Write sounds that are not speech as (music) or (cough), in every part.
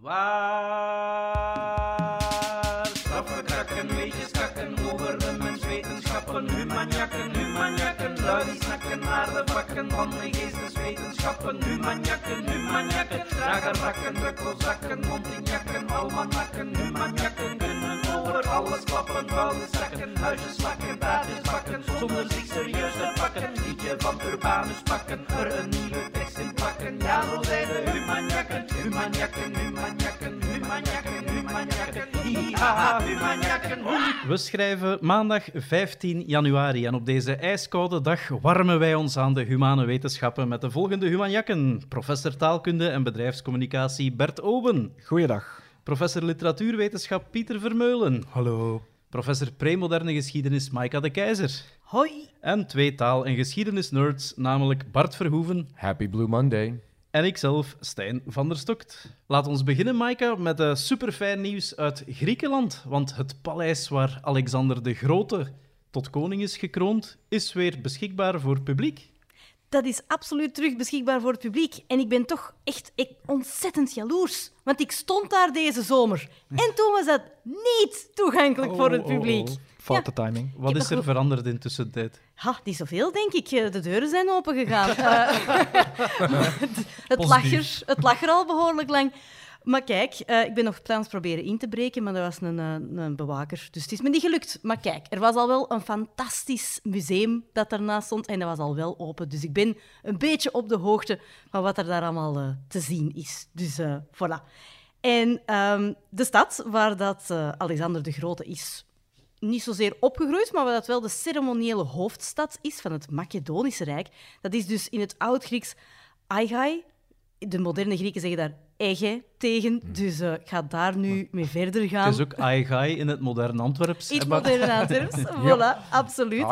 Waar? Straffen krakken, weetjes kakken over de menswetenschappen, humanjakken, humanjakken, lui die snakken vakken van de geesteswetenschappen, humanjakken, humanjakken, dragen rakken, drukkelzakken, mondinjakken, almanakken, humanjakken kunnen over alles klappen, zakken, huisjes slakken, taartjes bakken, zonder zich serieus te pakken, liedje van Urbanus pakken, er een nieuwe tekst in plakken, ja zo zijn de humanjakken, humanjakken, humanjakken, humanjakken, humanjakken, hi-ha-ha, humanjakken, hoe We schrijven maandag 15 januari en op deze ijskoude dag warmen wij ons aan de humane wetenschappen met de volgende humanjakken. Professor taalkunde en bedrijfscommunicatie Bert Oben. Goeiedag. Professor literatuurwetenschap Pieter Vermeulen. Hallo. Professor premoderne geschiedenis Maika de Keizer. Hoi. En twee taal- en geschiedenisnerds, namelijk Bart Verhoeven Happy Blue Monday. en ikzelf, Stijn van der Stokt. Laat ons beginnen, Maika, met uh, superfijn nieuws uit Griekenland. Want het paleis waar Alexander de Grote tot koning is gekroond, is weer beschikbaar voor publiek. Dat is absoluut terug beschikbaar voor het publiek. En ik ben toch echt ik, ontzettend jaloers. Want ik stond daar deze zomer. En toen was dat niet toegankelijk voor het publiek. Foute timing. Wat is er veranderd in tussentijd? Ha, niet zoveel, denk ik. Eh, De deuren zijn opengegaan. (laughs) Eh, (laughs) het, het, lag er, het lag er al behoorlijk lang. Maar kijk, eh, ik ben nog plans proberen in te breken, maar er was een, eh, een bewaker. Dus het is me niet gelukt. Maar kijk, er was al wel een fantastisch museum dat daarnaast stond en dat was al wel open. Dus ik ben een beetje op de hoogte van wat er daar allemaal eh, te zien is. Dus eh, voilà. En ehm, de stad waar dat Alexander de Grote is niet zozeer opgegroeid, maar waar dat wel de ceremoniële hoofdstad is van het Macedonische Rijk. Dat is dus in het Oud-Grieks Aigai. De moderne Grieken zeggen daar Ege tegen, dus eh, ik ga daar nu mee verder gaan. Het is ook Aigai in het moderne Antwerps. Iets hè, maar- moderne Antwerps, (laughs) voilà, absoluut.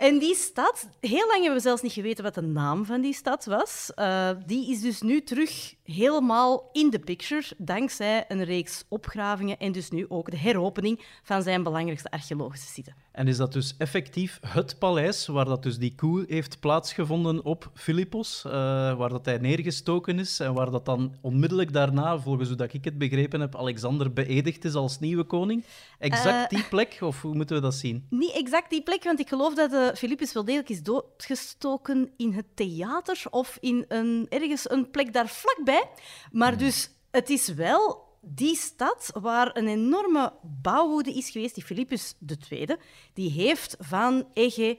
En die stad, heel lang hebben we zelfs niet geweten wat de naam van die stad was. Eh, die is dus nu terug helemaal in de picture, dankzij een reeks opgravingen en dus nu ook de heropening van zijn belangrijkste archeologische site. En is dat dus effectief het paleis waar dat dus die coup heeft plaatsgevonden op Philippos, eh, waar dat hij neergestoken is en waar dat dan onmiddellijk daarna, volgens hoe dat ik het begrepen heb, Alexander beëdigd is als nieuwe koning? Exact Eh. die plek, of hoe moeten we dat zien? Niet exact die plek, want ik geloof dat eh Philippus wel degelijk is doodgestoken in het theater of in een, ergens een plek daar vlakbij. Maar dus, het is wel die stad waar een enorme bouwwoede is geweest, die Philippus II, die heeft van Ege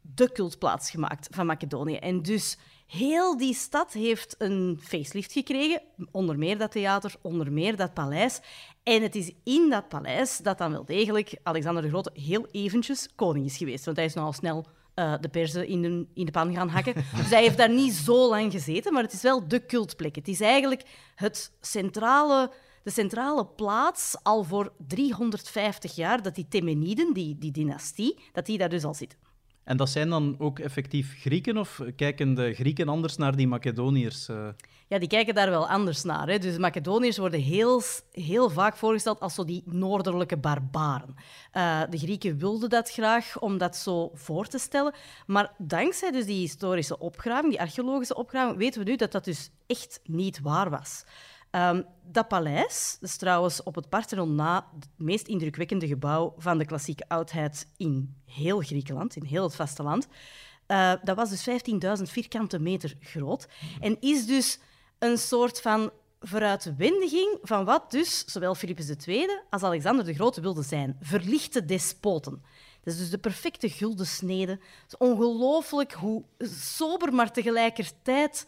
de cultplaats gemaakt van Macedonië. En dus heel die stad heeft een facelift gekregen, onder meer dat theater, onder meer dat paleis. En het is in dat paleis dat dan wel degelijk Alexander de Grote heel eventjes koning is geweest. Want hij is nogal snel eh, de persen in de, in de pan gaan hakken. (laughs) Dus hij heeft daar niet zo lang gezeten, maar het is wel de cultplek. Het is eigenlijk het centrale, de centrale plaats al voor 350 jaar dat die Temeniden, die, die dynastie, dat die daar dus al zitten. En dat zijn dan ook effectief Grieken, of kijken de Grieken anders naar die Macedoniërs? eh? Ja, die kijken daar wel anders naar. Hè. Dus Macedoniërs worden heel, heel vaak voorgesteld als zo die noordelijke barbaren. Eh, de Grieken wilden dat graag om dat zo voor te stellen. Maar dankzij dus die historische opgraving, die archeologische opgraving, weten we nu dat dat dus echt niet waar was. Ehm, dat paleis, dat is trouwens op het Parthenon na het meest indrukwekkende gebouw van de klassieke oudheid in heel Griekenland, in heel het vasteland. Eh, dat was dus 15.000 vierkante meter groot en is dus een soort van vooruitwendiging van wat dus zowel Philippus II als Alexander de Grote wilden zijn. Verlichte despoten. Dat is dus de perfecte gulden snede. Het is ongelooflijk hoe sober, maar tegelijkertijd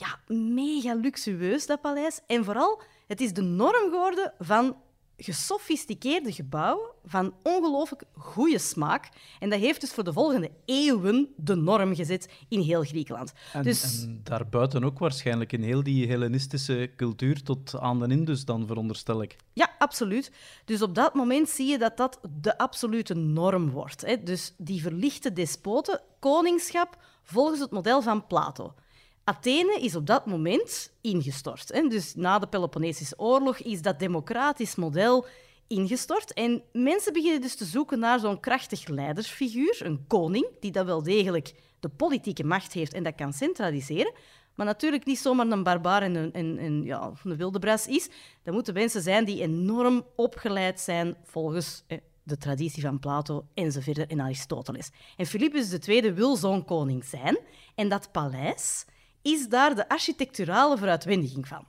ja, mega luxueus, dat paleis. En vooral, het is de norm geworden van gesofisticeerde gebouwen van ongelooflijk goede smaak. En dat heeft dus voor de volgende eeuwen de norm gezet in heel Griekenland. En, dus en daarbuiten ook waarschijnlijk in heel die Hellenistische cultuur tot aan de Indus dan, veronderstel ik. Ja, absoluut. Dus op dat moment zie je dat dat de absolute norm wordt. Hè. Dus die verlichte despoten, koningschap volgens het model van Plato. Athene is op dat moment ingestort. Hè. Dus na de Peloponnesische oorlog is dat democratisch model ingestort. En mensen beginnen dus te zoeken naar zo'n krachtig leidersfiguur, een koning, die dat wel degelijk de politieke macht heeft en dat kan centraliseren. maar natuurlijk niet zomaar een barbaar en een, en, en, ja, een wilde bras is. Dat moeten mensen zijn die enorm opgeleid zijn volgens de traditie van Plato enzovoort en Aristoteles. En Philippus II wil zo'n koning zijn. En dat paleis is daar de architecturale vooruitwendiging van.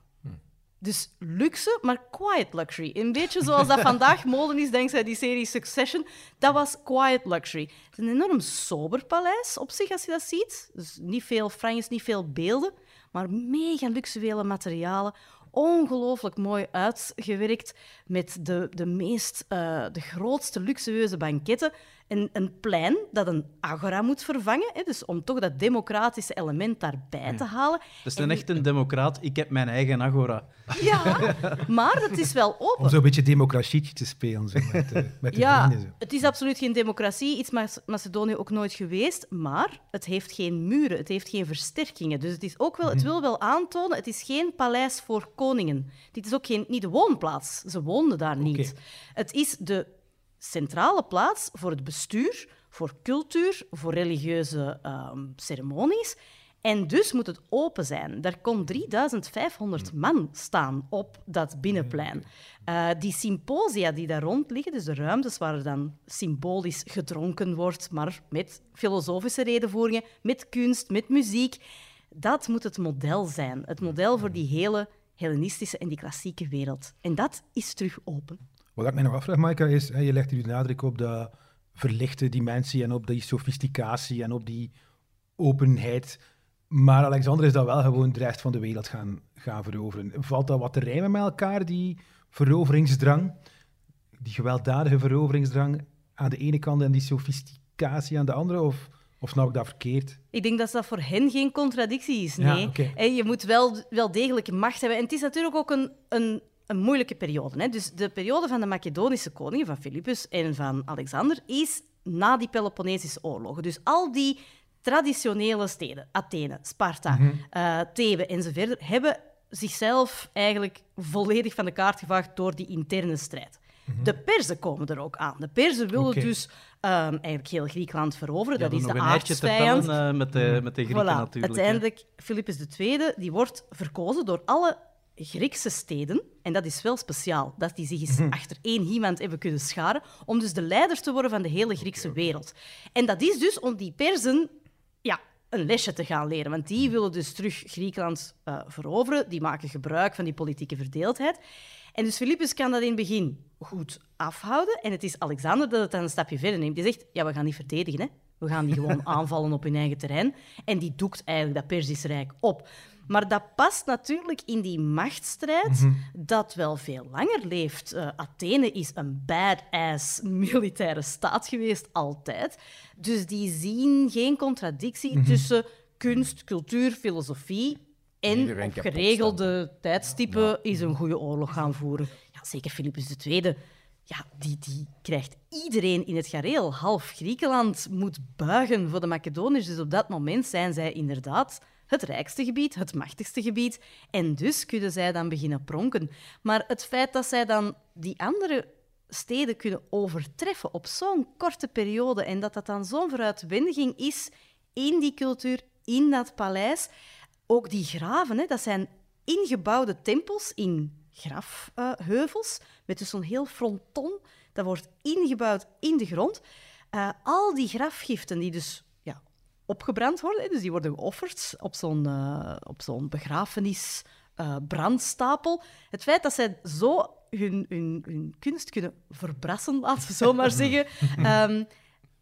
Dus luxe, maar quiet luxury. Een beetje zoals dat (laughs) vandaag moden is dankzij die serie Succession. Dat was quiet luxury. Het is een enorm sober paleis op zich, als je dat ziet. Dus niet veel franjes, niet veel beelden, maar mega luxuele materialen. Ongelooflijk mooi uitgewerkt met de, de meest, uh, de grootste luxueuze banketten. En een plein dat een agora moet vervangen. Hè, dus om toch dat democratische element daarbij te halen. Dus een echt een democraat. Ik heb mijn eigen agora. Ja, maar het is wel (laughs) open. Om zo'n beetje democratietje te spelen zo, met, uh, (laughs) met de ja, vrienden. Zo. het is absoluut geen democratie. Iets Mac- Macedonië ook nooit geweest. Maar het heeft geen muren, het heeft geen versterkingen. Dus het, is ook wel, het wil wel aantonen, het is geen paleis voor koningen. Dit is ook geen, niet de woonplaats. Ze woonden daar niet. Het is de centrale plaats voor het bestuur, voor cultuur, voor religieuze ehm, ceremonies. En dus moet het open zijn. Daar kon 3500 man staan op dat binnenplein. Uh, die symposia die daar rond liggen, dus de ruimtes waar er dan symbolisch gedronken wordt, maar met filosofische redenvoeringen, met kunst, met muziek, dat moet het model zijn. Het model voor die hele Hellenistische en die klassieke wereld. En dat is terug open. Wat ik mij nog afvraag, Maaike, is, hè, je legt hier de nadruk op de verlichte dimensie en op die sofisticatie en op die openheid. Maar Alexander is dat wel gewoon de rest van de wereld gaan, gaan veroveren. Valt dat wat te rijmen met elkaar, die veroveringsdrang, die gewelddadige veroveringsdrang aan de ene kant en die sofisticatie aan de andere? Of, of snap ik dat verkeerd? Ik denk dat dat voor hen geen contradictie is, nee. je moet wel, wel degelijk macht hebben. En het is natuurlijk ook een, een, een moeilijke periode. Hè. Dus de periode van de Macedonische koningen, van Philippus en van Alexander, is na die Peloponnesische oorlogen. Dus al die traditionele steden, Athene, Sparta, eh, Thebe enzovoort, hebben zichzelf eigenlijk volledig van de kaart gevaagd door die interne strijd. De Perzen komen er ook aan. De Perzen willen dus ehm, eigenlijk heel Griekenland veroveren. Ja, dat is de aardsvijand. eh, met, de, met de Grieken Voilà. natuurlijk. hè. Uiteindelijk, Philippus II die wordt verkozen door alle Griekse steden. En dat is wel speciaal, dat die zich eens achter één iemand hebben kunnen scharen, om dus de leider te worden van de hele Griekse wereld. En dat is dus om die Perzen ja, een lesje te gaan leren. Want die willen dus terug Griekenland eh, veroveren. Die maken gebruik van die politieke verdeeldheid. En dus Philippus kan dat in het begin goed afhouden. En het is Alexander dat het dan een stapje verder neemt. Die zegt, ja, we gaan niet verdedigen, hè. We gaan die gewoon (laughs) aanvallen op hun eigen terrein. En die doekt eigenlijk dat Persisch Rijk op. Maar dat past natuurlijk in die machtsstrijd dat wel veel langer leeft. Eh, Athene is een badass militaire staat geweest, altijd. Dus die zien geen contradictie tussen kunst, cultuur, filosofie en Iedereen op kapot geregelde tijdstippen is een goede oorlog gaan voeren. Ja, zeker Philippus II. Ja, die, die krijgt iedereen in het gareel. Half Griekenland moet buigen voor de Macedoniërs. Dus op dat moment zijn zij inderdaad het rijkste gebied, het machtigste gebied. En dus kunnen zij dan beginnen pronken. Maar het feit dat zij dan die andere steden kunnen overtreffen op zo'n korte periode en dat dat dan zo'n vooruitwendiging is in die cultuur, in dat paleis. Ook die graven, hè, dat zijn ingebouwde tempels in grafheuvels, met dus zo'n heel fronton. Dat wordt ingebouwd in de grond. Eh, al die grafgiften die dus opgebrand worden, hè, dus die worden geofferd op zo'n eh, op zo'n begrafenis eh, brandstapel. Het feit dat zij zo hun, hun, hun kunst kunnen verbrassen, laten we zo maar zeggen, (laughs) ehm,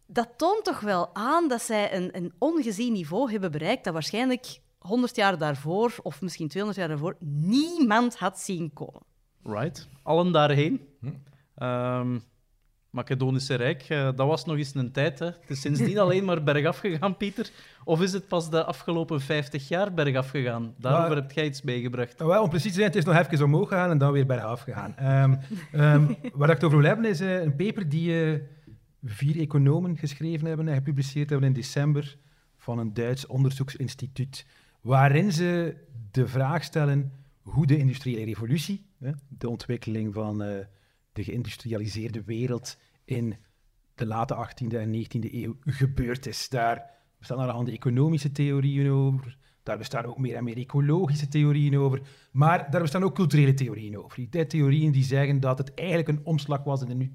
dat toont toch wel aan dat zij een, een ongezien niveau hebben bereikt dat waarschijnlijk 100 jaar daarvoor, of misschien 200 jaar daarvoor, niemand had zien komen. Right. Allen daarheen. Ehm, Macedonische Rijk, eh, dat was nog eens een tijd. Hè. Het is sindsdien (laughs) alleen maar bergaf gegaan, Pieter. Of is het pas de afgelopen 50 jaar bergaf gegaan? Daarover heb jij iets meegebracht. Nou, wel, om precies te zijn, het is nog even omhoog gegaan en dan weer bergaf gegaan. Ehm ehm, waar ik het over wil hebben is eh, een paper die eh, vier economen geschreven hebben en gepubliceerd hebben in december van een Duits onderzoeksinstituut, waarin ze de vraag stellen hoe de industriële revolutie, hè, de ontwikkeling van de geïndustrialiseerde wereld in de late 18e en 19e eeuw gebeurd is. Daar bestaan allerhande economische theorieën over. Daar bestaan ook meer en meer ecologische theorieën over. Maar daar bestaan ook culturele theorieën over. Die theorieën die zeggen dat het eigenlijk een omslag was in de,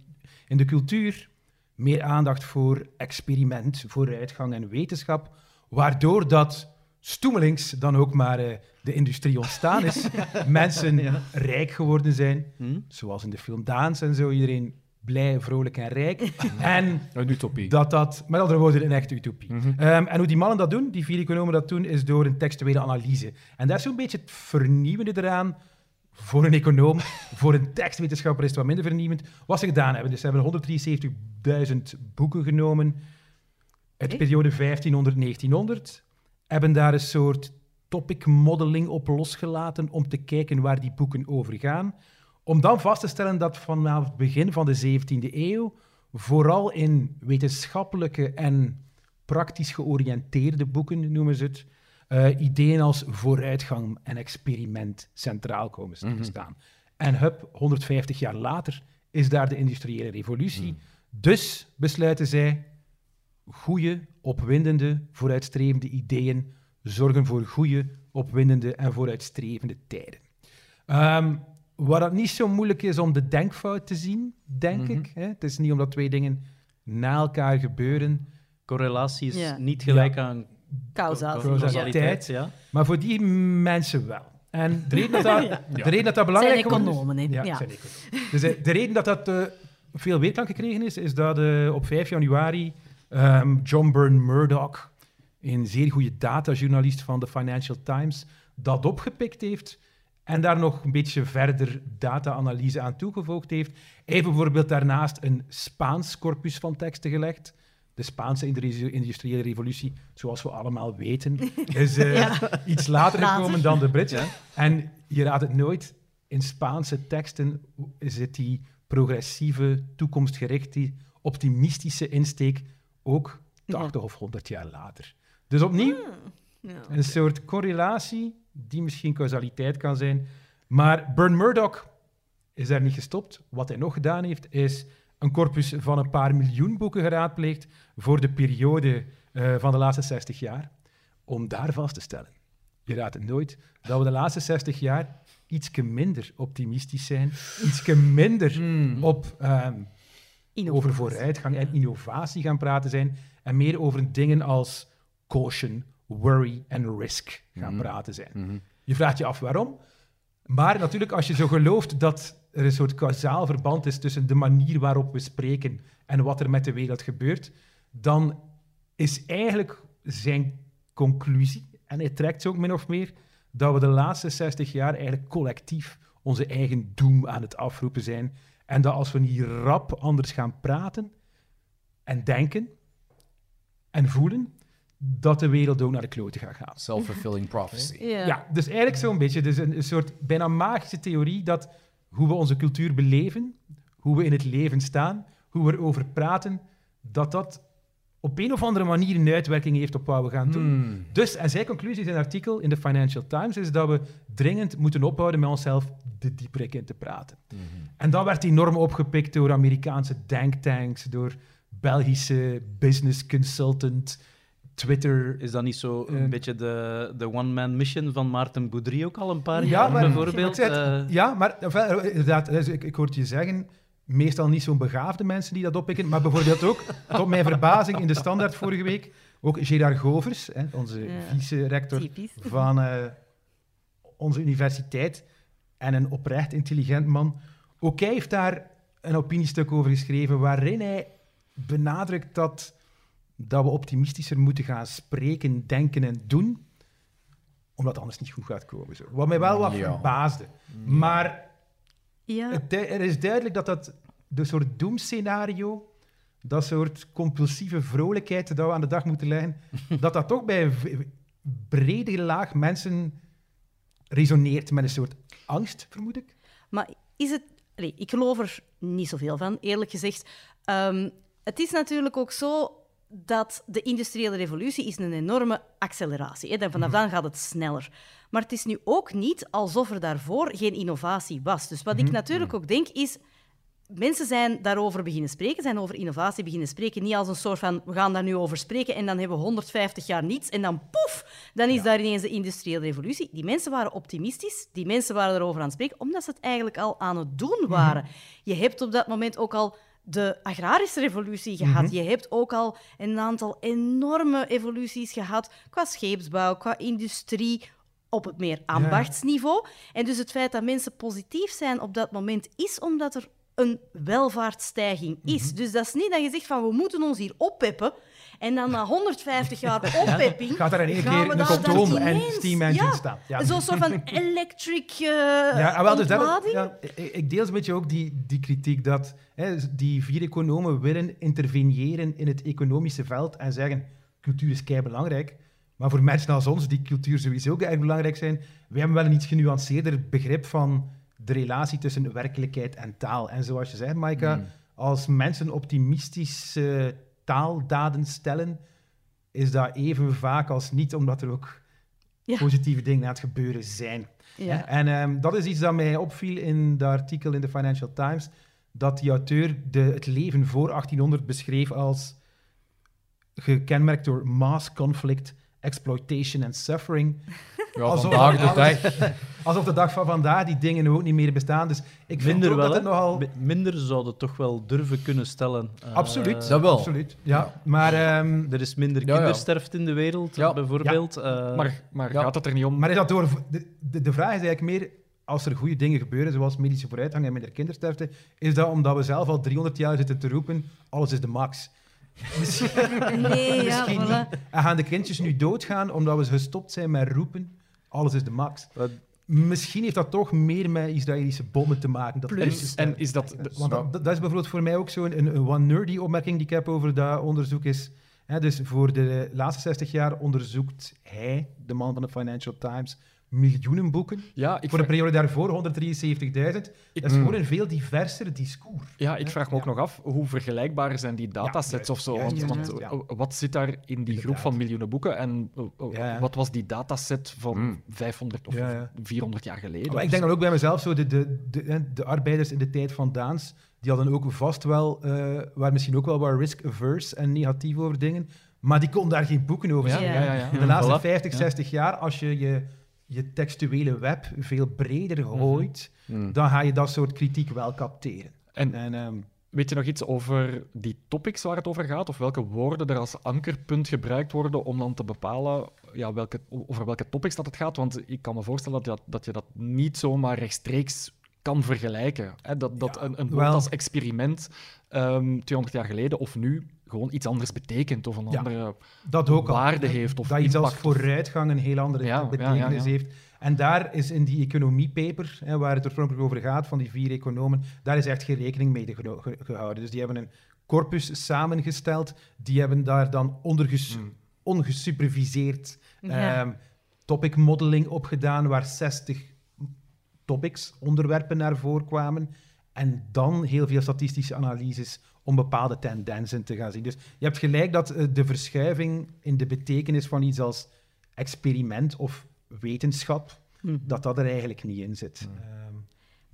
in de cultuur. Meer aandacht voor experiment, vooruitgang en wetenschap. Waardoor dat stoemelings dan ook maar eh, de industrie ontstaan is. (laughs) Mensen Ja. rijk geworden zijn. Hm? Zoals in de film Daans en zo. Iedereen blij, vrolijk en rijk. (laughs) en Een utopie. dat dat, met andere woorden, een echte utopie. Ehm, en hoe die mannen dat doen, die vier economen dat doen, is door een textuele analyse. En dat is zo'n beetje het vernieuwende eraan voor een econoom. (laughs) voor een tekstwetenschapper is het wat minder vernieuwend. Wat ze gedaan hebben, dus ze hebben 173.000 boeken genomen uit de periode 1500-1900, hebben daar een soort topic modeling op losgelaten om te kijken waar die boeken over gaan. Om dan vast te stellen dat vanaf het begin van de 17e eeuw vooral in wetenschappelijke en praktisch georiënteerde boeken, noemen ze het, eh, ideeën als vooruitgang en experiment centraal komen te staan. En hup, 150 jaar later is daar de industriële revolutie. Dus besluiten zij, goede, opwindende, vooruitstrevende ideeën zorgen voor goede, opwindende en vooruitstrevende tijden. Ehm, waar het niet zo moeilijk is om de denkfout te zien, denk ik. Hè? Het is niet omdat twee dingen na elkaar gebeuren. Correlatie is Ja. niet gelijk aan causaliteit. Ja. Maar voor die mensen wel. En de reden dat dat, (laughs) de reden dat, dat belangrijk Zijn is- economen, hè? Ja, Ja. zijn economen. Dus eh, de reden dat dat eh, veel weerklank gekregen is, is dat eh, op 5 januari ehm, John Byrne Murdoch, een zeer goede datajournalist van de Financial Times, dat opgepikt heeft en daar nog een beetje verder data-analyse aan toegevoegd heeft. Hij heeft bijvoorbeeld daarnaast een Spaans corpus van teksten gelegd. De Spaanse industriële revolutie, zoals we allemaal weten, (laughs) is eh, iets later Later. gekomen dan de Britse. En je raadt het nooit, in Spaanse teksten zit die progressieve, toekomstgerichte, optimistische insteek ook 80 of 100 jaar later. Dus opnieuw Ja. een soort correlatie die misschien causaliteit kan zijn. Maar Byrne Murdoch is daar niet gestopt. Wat hij nog gedaan heeft, is een corpus van een paar miljoen boeken geraadpleegd voor de periode eh, van de laatste 60 jaar, om daar vast te stellen. Je raadt het nooit, dat we de laatste 60 jaar ietske minder optimistisch zijn, ietske minder op, ehm, Innovatie. over vooruitgang en innovatie gaan praten zijn en meer over dingen als caution, worry en risk gaan praten zijn. Je vraagt je af waarom, maar natuurlijk als je zo gelooft dat er een soort kausaal verband is tussen de manier waarop we spreken en wat er met de wereld gebeurt, dan is eigenlijk zijn conclusie, en hij trekt ze ook min of meer, dat we de laatste 60 jaar eigenlijk collectief onze eigen doem aan het afroepen zijn. En dat als we niet rap anders gaan praten en denken en voelen, dat de wereld ook naar de kloten gaat gaan. Self-fulfilling (laughs) prophecy. Ja. Ja, dus eigenlijk zo'n beetje. Dus een, een soort bijna magische theorie dat hoe we onze cultuur beleven, hoe we in het leven staan, hoe we erover praten, dat dat op een of andere manier een uitwerking heeft op wat we gaan doen. Dus, en zijn conclusie in een artikel in de Financial Times is dat we dringend moeten ophouden met onszelf de dieperik in te praten. En dat werd enorm opgepikt door Amerikaanse denktanks, door Belgische business consultant, Twitter, Is dat niet zo een Eh. beetje de, de one-man mission van Maarten Boudry ook al een paar Ja, jaar maar bijvoorbeeld? Eh, ja, maar enfin, inderdaad, dus ik, ik hoor het je zeggen, meestal niet zo'n begaafde mensen die dat oppikken, maar bijvoorbeeld ook, (laughs) tot mijn verbazing, in de standaard vorige week, ook Gerard Govers, hè, onze Ja. vice-rector van eh, onze universiteit en een oprecht intelligent man. Ook hij heeft daar een opiniestuk over geschreven waarin hij benadrukt dat, dat we optimistischer moeten gaan spreken, denken en doen, omdat het anders niet goed gaat komen. Zo. Wat mij wel wat Ja. verbaasde. Maar Ja. het, er is duidelijk dat dat de soort doemscenario, dat soort compulsieve vrolijkheid dat we aan de dag moeten leggen, (laughs) dat dat toch bij een brede laag mensen resoneert met een soort angst, vermoed ik. Maar is het... Allee, ik geloof er niet zoveel van, eerlijk gezegd. Ehm, het is natuurlijk ook zo dat de industriële revolutie is een enorme acceleratie is. Vanaf dan gaat het sneller. Maar het is nu ook niet alsof er daarvoor geen innovatie was. Dus wat ik natuurlijk ook denk is... mensen zijn daarover beginnen spreken, zijn over innovatie beginnen spreken. Niet als een soort van, we gaan daar nu over spreken en dan hebben we 150 jaar niets en dan poef, dan is daar ineens de industriële revolutie. Die mensen waren optimistisch, die mensen waren erover aan het spreken, omdat ze het eigenlijk al aan het doen waren. Je hebt op dat moment ook al de agrarische revolutie gehad. Je hebt ook al een aantal enorme evoluties gehad qua scheepsbouw, qua industrie, op het meer ambachtsniveau. En dus het feit dat mensen positief zijn op dat moment is omdat er een welvaartstijging is. Dus dat is niet dat je zegt van we moeten ons hier oppeppen en dan na 150 jaar (laughs) oppepping Gaat er in één keer we een contoom en steam engine ja, staan. Ja. Zo'n soort van (laughs) electric eh Ja, ah, wel, dus dat, ja, ik, deel een beetje ook die, die kritiek dat hè, die vier economen willen interveneren in het economische veld en zeggen cultuur is kei belangrijk. Maar voor mensen als ons, die cultuur sowieso ook erg belangrijk zijn, wij hebben wel een iets genuanceerder begrip van de relatie tussen werkelijkheid en taal. En zoals je zegt, Maaika, als mensen optimistische taaldaden stellen, is dat even vaak als niet, omdat er ook Ja. positieve dingen aan het gebeuren zijn. Ja. En ehm, dat is iets dat mij opviel in dat artikel in de Financial Times, dat die auteur de, het leven voor 1800 beschreef als gekenmerkt door mass conflict, exploitation en suffering. Ja, Alsof- vandaag de (laughs) dag. Alsof de dag van vandaag die dingen ook niet meer bestaan. Dus ik vind Minder ook wel, dat het nogal... Mi- Minder zouden toch wel durven kunnen stellen. Eh, Absoluut. Dat wel. Absoluut, ja. Maar, ehm, Er is minder kindersterfte in de wereld, Ja. bijvoorbeeld. Eh, Maar, maar Ja. gaat het er niet om? maar is dat door... De, de, de vraag is eigenlijk meer, als er goede dingen gebeuren, zoals medische vooruitgang en minder kindersterfte, is dat omdat we zelf al 300 jaar zitten te roepen, alles is de max. (laughs) Nee, ja, Misschien voilà. niet. En gaan de kindjes nu doodgaan omdat we gestopt zijn met roepen, alles is de max. Misschien heeft dat toch meer met Israëlische bommen te maken. Dat En, is- en is dat... Want dat, dat is bijvoorbeeld voor mij ook zo'n een, een one nerdy opmerking die ik heb over dat onderzoek is. Hè, dus voor de laatste 60 jaar onderzoekt hij, de man van de Financial Times, miljoenen boeken. Ja, ik voor de periode daarvoor 173.000. Dat is gewoon een veel diverser discours. ja, ik vraag me ook nog af, hoe vergelijkbaar zijn die datasets of zo? juist, want juist, want, ja. eh, wat zit daar in die groep van miljoenen boeken? En eh, wat was die dataset van Hmm. 500 of Ja, ja. 400 jaar geleden? Maar ik denk dan ook bij mezelf, zo de, de, de, hè, de arbeiders in de tijd van Daans, die hadden ook vast wel, eh waren misschien ook wel wat risk-averse en negatief over dingen, maar die konden daar geen boeken over schrijven. ja, ja, ja. In de laatste Voilà, 50, ja. 60 jaar, als je je, je textuele web veel breder gooit, Hmm. dan ga je dat soort kritiek wel capteren. En En, ehm, weet je nog iets over die topics waar het over gaat? Of welke woorden er als ankerpunt gebruikt worden om dan te bepalen ja, welke, over welke topics dat het gaat? Want ik kan me voorstellen dat je dat, dat, je dat niet zomaar rechtstreeks kan vergelijken. Hè? Dat, dat een, een woord wel. als experiment ehm 200 jaar geleden of nu gewoon iets anders betekent of een Ja. andere... dat ook al. waarde hè, heeft of dat iets als impact of- vooruitgang een heel andere Ja, betekenis ja, ja. heeft. En daar is in die economiepaper, hè, waar het oorspronkelijk over gaat, van die vier economen, daar is echt geen rekening mee gehouden. Dus die hebben een corpus samengesteld, die hebben daar dan onderges- Hmm. ongesuperviseerd Ja. ehm, topic modeling opgedaan, waar 60 topics, onderwerpen naar voren kwamen. En dan heel veel statistische analyses om bepaalde tendensen te gaan zien. Dus je hebt gelijk dat eh, de verschuiving in de betekenis van iets als experiment of wetenschap, Mhm. dat dat er eigenlijk niet in zit. Ehm,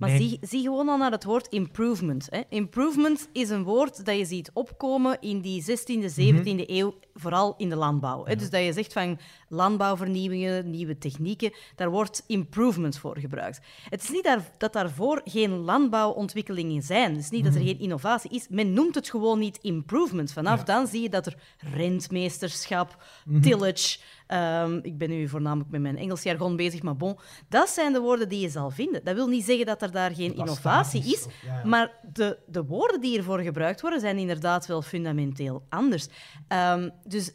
Maar nee. zie, zie gewoon al naar het woord improvement. Hè. Improvement is een woord dat je ziet opkomen in die 16e, 17e eeuw, vooral in de landbouw. Hè. Dus dat je zegt van landbouwvernieuwingen, nieuwe technieken, daar wordt improvement voor gebruikt. Het is niet daar, dat daarvoor geen landbouwontwikkelingen zijn. Het is niet dat er geen innovatie is. Men noemt het gewoon niet improvement. Vanaf dan zie je dat er rentmeesterschap, tillage... ehm, ik ben nu voornamelijk met mijn Engels jargon bezig, maar bon. Dat zijn de woorden die je zal vinden. Dat wil niet zeggen dat er daar geen innovatie is, ja, maar de, de woorden die ervoor gebruikt worden, zijn inderdaad wel fundamenteel anders. Ehm, dus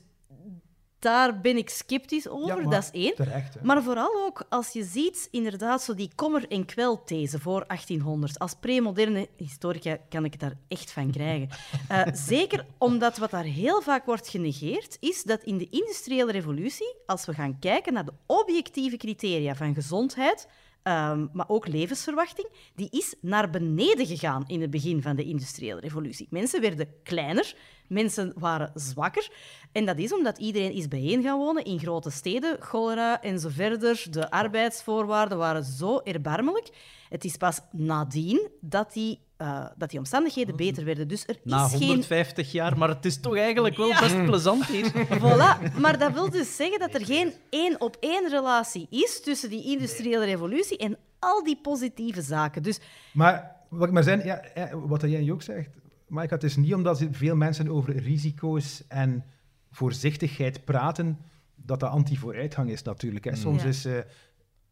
daar ben ik sceptisch over, Ja, maar dat is één. Terecht. Maar vooral ook als je ziet, inderdaad, zo die kommer- en kwelthese voor 1800. Als premoderne historica kan ik het daar echt van krijgen. (laughs) Eh, zeker omdat wat daar heel vaak wordt genegeerd, is dat in de industriële revolutie, als we gaan kijken naar de objectieve criteria van gezondheid, ehm, maar ook levensverwachting, die is naar beneden gegaan in het begin van de industriële revolutie. Mensen werden kleiner, mensen waren zwakker. En dat is omdat iedereen is bijeen gaan wonen in grote steden, cholera en zo verder. De arbeidsvoorwaarden waren zo erbarmelijk. Het is pas nadien dat die eh, dat die omstandigheden beter werden. Dus er Na is geen 150 jaar, maar het is toch eigenlijk wel best plezant hier. (laughs) Voilà, maar dat wil dus zeggen dat er geen één op één relatie is tussen die industriële revolutie en al die positieve zaken. Dus Maar wat ik maar zijn, ja, wat jij ook zegt, Maaike, het is niet omdat veel mensen over risico's en voorzichtigheid praten, dat dat anti-vooruitgang is natuurlijk. Hè. Soms Ja. is eh,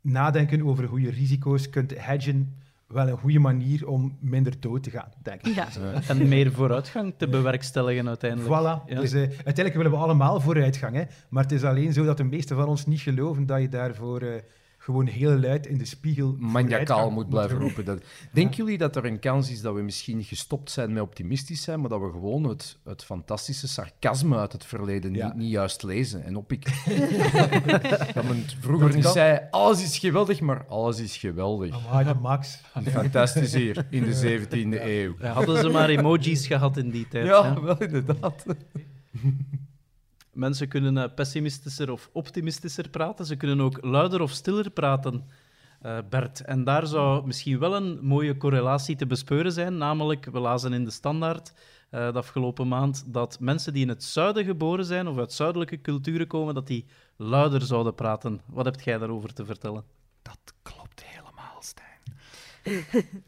nadenken over hoe je risico's kunt hedgen wel een goede manier om minder dood te gaan, denk ik. ja, En meer vooruitgang te bewerkstelligen uiteindelijk. Voilà. Ja. Dus, eh, uiteindelijk willen we allemaal vooruitgang, hè. maar het is alleen zo dat de meesten van ons niet geloven dat je daarvoor eh, gewoon heel luid in de spiegel maniacaal moet blijven roepen. Dat... Denken jullie dat er een kans is dat we misschien gestopt zijn met optimistisch zijn, maar dat we gewoon het, het fantastische sarcasme uit het verleden Ja. niet, niet juist lezen en oppikken? dat men vroeger Dat niet kan. zei, alles is geweldig, maar alles is geweldig. Amai, (laughs) Max. Fantastisch hier, in de 17e eeuw. Hadden ze maar emojis gehad in die tijd. Ja, hè. wel inderdaad. (laughs) Mensen kunnen eh, pessimistischer of optimistischer praten. Ze kunnen ook luider of stiller praten, eh, Bert. En daar zou misschien wel een mooie correlatie te bespeuren zijn. Namelijk, we lazen in de standaard eh, de afgelopen maand dat mensen die in het zuiden geboren zijn of uit zuidelijke culturen komen, dat die luider zouden praten. Wat heb jij daarover te vertellen? Dat klopt.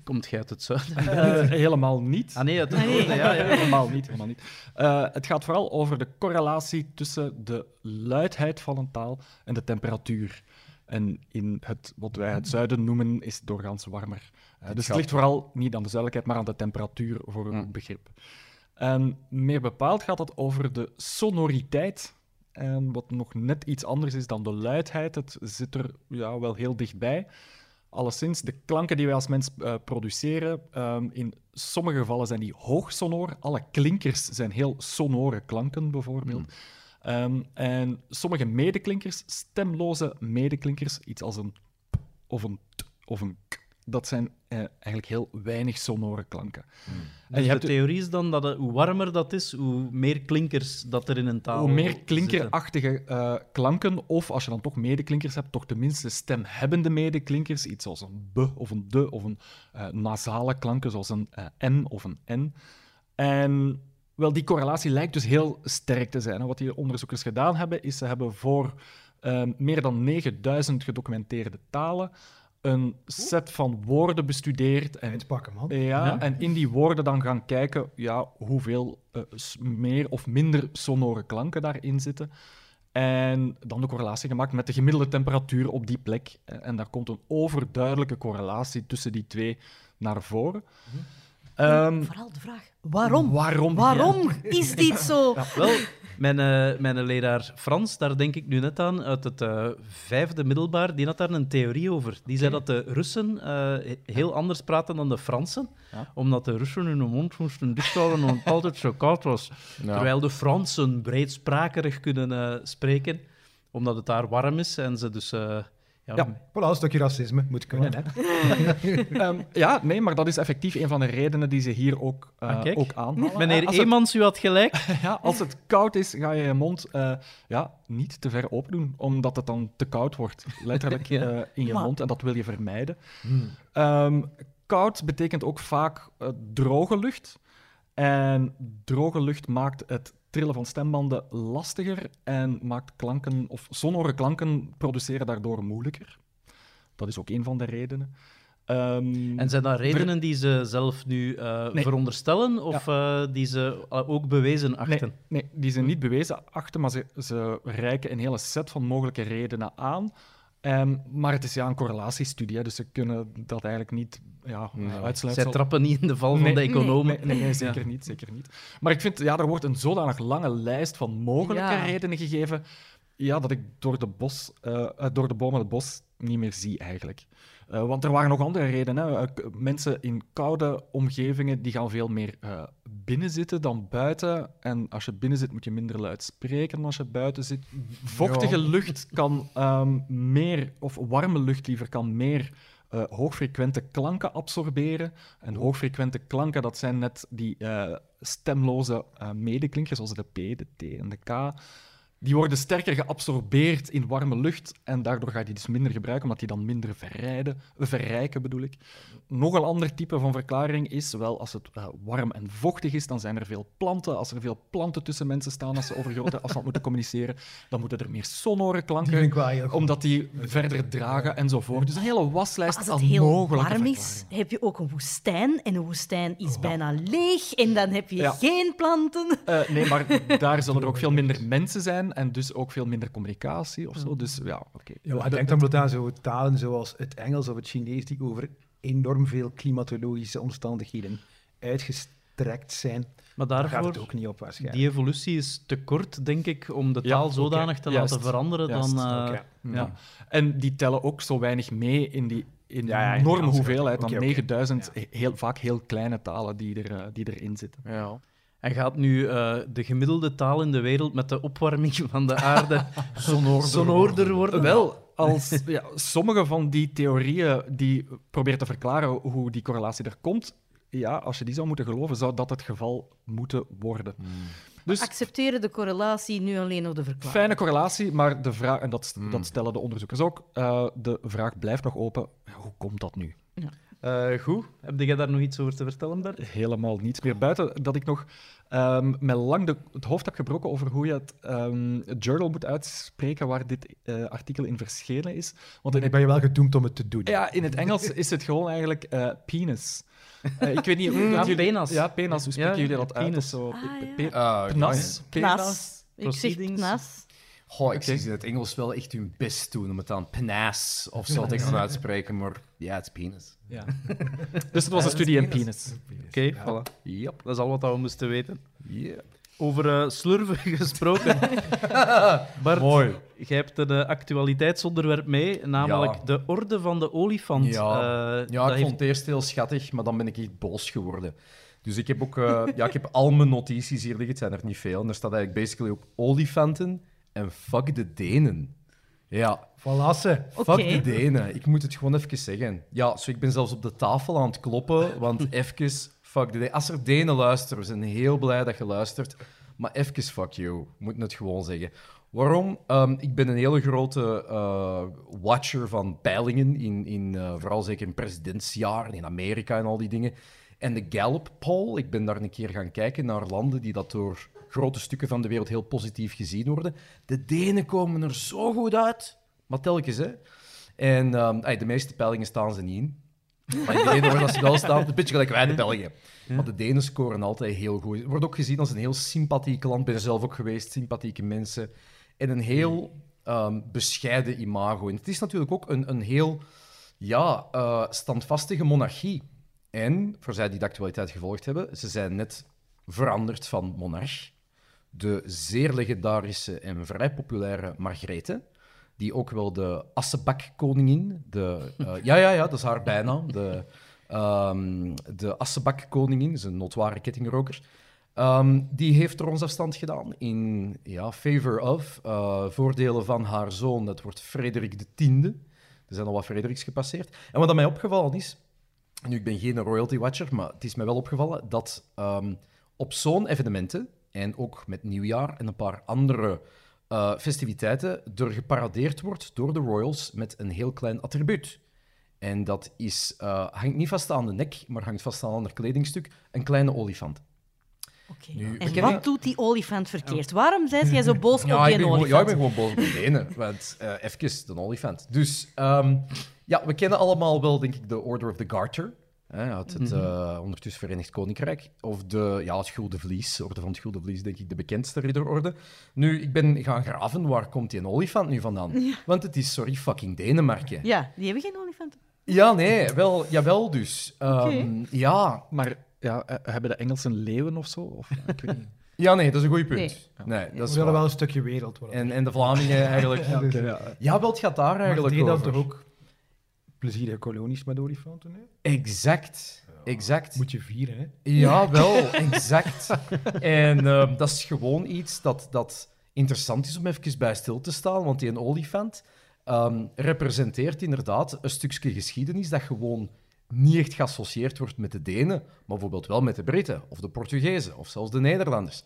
Komt jij uit het zuiden? (laughs) Eh, helemaal niet. Ah nee, uit het noorden, ja, ja. (laughs) helemaal niet. Helemaal niet. Eh, het gaat vooral over de correlatie tussen de luidheid van een taal en de temperatuur. En in het, wat wij het zuiden noemen, is het doorgaans warmer. Eh, dus het ligt vooral niet aan de zuidelijkheid, maar aan de temperatuur voor een Hm. goed begrip. En meer bepaald gaat het over de sonoriteit. En wat nog net iets anders is dan de luidheid. Het zit er ja, wel heel dichtbij. Alleszins, de klanken die wij als mens eh, produceren, ehm, in sommige gevallen zijn die hoog sonor. Alle klinkers zijn heel sonore klanken, bijvoorbeeld. Ehm, en sommige medeklinkers, stemloze medeklinkers, iets als een p of een t of een k, dat zijn eh, eigenlijk heel weinig sonore klanken. En Dus je hebt de theorie is dan dat het- hoe warmer dat is, hoe meer klinkers dat er in een taal Hoe meer klinkerachtige eh, klanken, of als je dan toch medeklinkers hebt, toch tenminste stemhebbende medeklinkers, iets als een b of een d of een eh, nasale klanken zoals een eh, n of een n. En wel, die correlatie lijkt dus heel sterk te zijn. En wat die onderzoekers gedaan hebben, is ze hebben voor eh, meer dan 9000 gedocumenteerde talen een set van woorden bestudeerd en Eindpakken, man. ja, Ja. en in die woorden dan gaan kijken ja, hoeveel eh, meer of minder sonore klanken daarin zitten. En dan de correlatie gemaakt met de gemiddelde temperatuur op die plek. En, en daar komt een overduidelijke correlatie tussen die twee naar voren. Ehm, vooral de vraag, waarom? Waarom? Waarom is dit zo? Wel, mijn, mijn leraar Frans, daar denk ik nu net aan, uit het eh, vijfde middelbaar, die had daar een theorie over. Die zei dat de Russen eh, heel anders praten dan de Fransen, Ja. omdat de Russen hun mond moesten dichthouden omdat het altijd zo koud was. Ja. Terwijl de Fransen breedsprakerig kunnen spreken, omdat het daar warm is en ze dus... ja, Ja. Voilà, een stukje racisme moet kunnen. Hè. (laughs) Ehm, ja, nee, maar dat is effectief een van de redenen die ze hier ook, Ah, kijk. ook aanhalen. Meneer Als het- Eemans, u had gelijk. (laughs) Ja, als het koud is, ga je je mond eh, ja, niet te ver open doen, omdat het dan te koud wordt, letterlijk (laughs) Ja. eh, in je Maar- mond. En dat wil je vermijden. Ehm, koud betekent ook vaak droge lucht. En droge lucht maakt het trillen van stembanden lastiger en maakt klanken, of sonore klanken produceren daardoor moeilijker. Dat is ook een van de redenen. Ehm, En zijn dat redenen die ze zelf nu eh, Nee. veronderstellen of eh, die ze eh, ook bewezen achten? Nee, nee, die zijn niet bewezen achter, maar ze, ze reiken een hele set van mogelijke redenen aan. Ehm, maar het is ja een correlatiestudie, hè, dus ze kunnen dat eigenlijk niet ja, Ja. uitsluiten. Zij trappen niet in de val van Nee, de economen. Nee, nee, nee, zeker niet, zeker niet. Maar ik vind, ja, er wordt een zodanig lange lijst van mogelijke Ja. redenen gegeven, ja, dat ik door de, bos, eh, eh, door de bomen het bos niet meer zie eigenlijk. Eh, want er waren nog andere redenen. Hè. Eh, mensen in koude omgevingen die gaan veel meer eh, binnen zitten dan buiten. En als je binnen zit, moet je minder luid spreken dan als je buiten zit. Vochtige lucht kan ehm, meer, of warme lucht liever, kan meer eh, hoogfrequente klanken absorberen. En hoogfrequente klanken, dat zijn net die stemloze eh, medeklinkers, zoals de P, de T en de K. Die worden sterker geabsorbeerd in warme lucht en daardoor ga je die dus minder gebruiken, omdat die dan minder verrijden, verrijken bedoel ik. Nog een ander type van verklaring is wel als het eh, warm en vochtig is, dan zijn er veel planten. Als er veel planten tussen mensen staan, als ze over grote afstand moeten communiceren, dan moeten er meer sonore klanken, omdat die verder dragen enzovoort. Dus een hele waslijst Als aan het heel mogelijke warm is, heb je ook een woestijn. En een woestijn is bijna leeg. En dan heb je Ja. geen planten. Eh, nee, maar (laughs) daar zullen er ook veel minder mensen zijn en dus ook veel minder communicatie of zo. Dus ja, oké. Ja, maar denk dan bijvoorbeeld aan zo talen zoals het Engels of het Chinees, die over enorm veel klimatologische omstandigheden uitgestrekt zijn. Maar Daar gaat daarvoor, het ook niet op waarschijnlijk. die evolutie is te kort, denk ik, om de taal zodanig te Juist. laten veranderen Juist. dan... eh, Oké. ja. En die tellen ook zo weinig mee in die Ja, ja, enorme ja, hoeveelheid, dan oké. 9000 heel, vaak heel kleine talen die, er, eh, die erin zitten. Ja. En gaat nu eh, de gemiddelde taal in de wereld met de opwarming van de aarde (laughs) sonoorder, worden? Wel, (laughs) als ja, sommige van die theorieën die proberen te verklaren hoe die correlatie er komt, ja, als je die zou moeten geloven, zou dat het geval moeten worden. Dus Accepteren de correlatie nu alleen nog de verklaring. fijne correlatie, maar de vraag, en dat, Hmm. dat stellen de onderzoekers ook, eh, de vraag blijft nog open, ja, hoe komt dat nu? Eh, goed. Heb jij daar nog iets over te vertellen, Bert? helemaal niets meer. Buiten dat ik nog ehm mij lang de, het hoofd heb gebroken over hoe je het, ehm, het journal moet uitspreken waar dit eh, artikel in verschenen is. Want Dan ben je wel gedoemd om het te doen. ja, in het Engels is het gewoon eigenlijk eh, penis. Ik weet niet (laughs) hoe Ja, dat jullie- penis. Ja, penis. Hoe spreken Ja, jullie dat uit? penis. of zo? Ah, ja. pe- Ah. Ik zeg Proceedings. Goh, ik Oké. zie in het Engels wel echt hun best doen om het aan penis of zo te gaan uitspreken, maar ja, het is penis. Ja. (laughs) Dus het was een studie in penis. Oké, voilà. Yep. Dat is al wat we moesten weten. Yeah. Over eh, slurven (laughs) gesproken. (laughs) Bart, Mooi. jij hebt een eh, actualiteitsonderwerp mee, namelijk Ja. de orde van de olifant. Ja, Eh, ja dat ik heeft- vond het eerst heel schattig, maar dan ben ik echt boos geworden. Dus ik heb ook eh, ja, ik heb al mijn notities hier liggen, het zijn er niet veel. En er staat eigenlijk basically op olifanten en fuck de Denen. Ja, Valasse. Fuck de Denen. Ik moet het gewoon even zeggen. Ja, zo ik ben zelfs op de tafel aan het kloppen, want (laughs) even fuck de Denen. Als er Denen luisteren, we zijn heel blij dat je luistert, maar even fuck you. Ik moet het gewoon zeggen. Waarom? Ehm, ik ben een hele grote eh, watcher van peilingen, in, in, eh, vooral zeker in presidentsjaren, in Amerika en al die dingen. En de Gallup poll, ik ben daar een keer gaan kijken naar landen die dat door grote stukken van de wereld heel positief gezien worden. De Denen komen er zo goed uit, maar telkens, hè. En ehm, de meeste peilingen staan ze niet in. Maar in de reden waar dat ze wel staan, een beetje gelijk wij de Belgen. Maar de Denen scoren altijd heel goed. Het wordt ook gezien als een heel sympathiek land. Ben zelf ook geweest, sympathieke mensen. En een heel ehm, bescheiden imago. En het is natuurlijk ook een, een heel ja, eh, standvastige monarchie. En, voor zij die de actualiteit gevolgd hebben, ze zijn net veranderd van monarch. De zeer legendarische en vrij populaire Margrethe, die ook wel de Assebakkoningin, de, eh, (laughs) ja, ja, ja, dat is haar bijnaam, de, ehm de Assebakkoningin, is een notoire kettingroker, Ehm, die heeft er ons afstand gedaan in ja, favor of eh, voordelen van haar zoon, dat wordt Frederik X. Er zijn al wat Frederiks gepasseerd. En wat mij opgevallen is, nu, ik ben geen royalty watcher, maar het is mij wel opgevallen dat ehm, op zo'n evenementen, en ook met nieuwjaar en een paar andere eh, festiviteiten, er geparadeerd wordt door de royals met een heel klein attribuut. En dat is, eh, hangt niet vast aan de nek, maar hangt vast aan een ander kledingstuk, een kleine olifant. Oké. En kennen- wat doet die olifant verkeerd? Waarom zijn jij zo boos op Ja, ik die gewoon, olifant? ja, ik ben gewoon boos op de benen. Want uh, even, de olifant. Dus ehm, ja, we kennen allemaal wel, denk ik, de Order of the Garter. Hè, uit het eh, ondertussen Verenigd Koninkrijk. Of de, ja, het Gulden Vlies. Orde van het Gulden Vlies, denk ik, de bekendste ridderorde. Nu, ik ben gaan graven, waar komt die een olifant nu vandaan? Want het is, sorry, fucking Denemarken. Ja, Ja, die hebben geen olifanten. nee, wel, jawel dus. Ehm, Ja, Maar ja, eh, hebben de Engelsen leeuwen of zo? Of, ja, ik weet niet. (laughs) ja, nee, dat is een goed punt. Nee. Nee, dat We is willen waar. wel een stukje wereld worden. En, en de Vlamingen eigenlijk... (laughs) Ja, Ja, wel, het gaat daar eigenlijk dat over. toch ook plezierige kolonies met olifanten? Hè? Exact. Exact. Moet je vieren, hè? Ja, wel, exact. (laughs) En ehm, dat is gewoon iets dat, dat interessant is om even bij stil te staan, want die een olifant ehm, representeert inderdaad een stukje geschiedenis dat gewoon niet echt geassocieerd wordt met de Denen, maar bijvoorbeeld wel met de Britten, of de Portugezen, of zelfs de Nederlanders.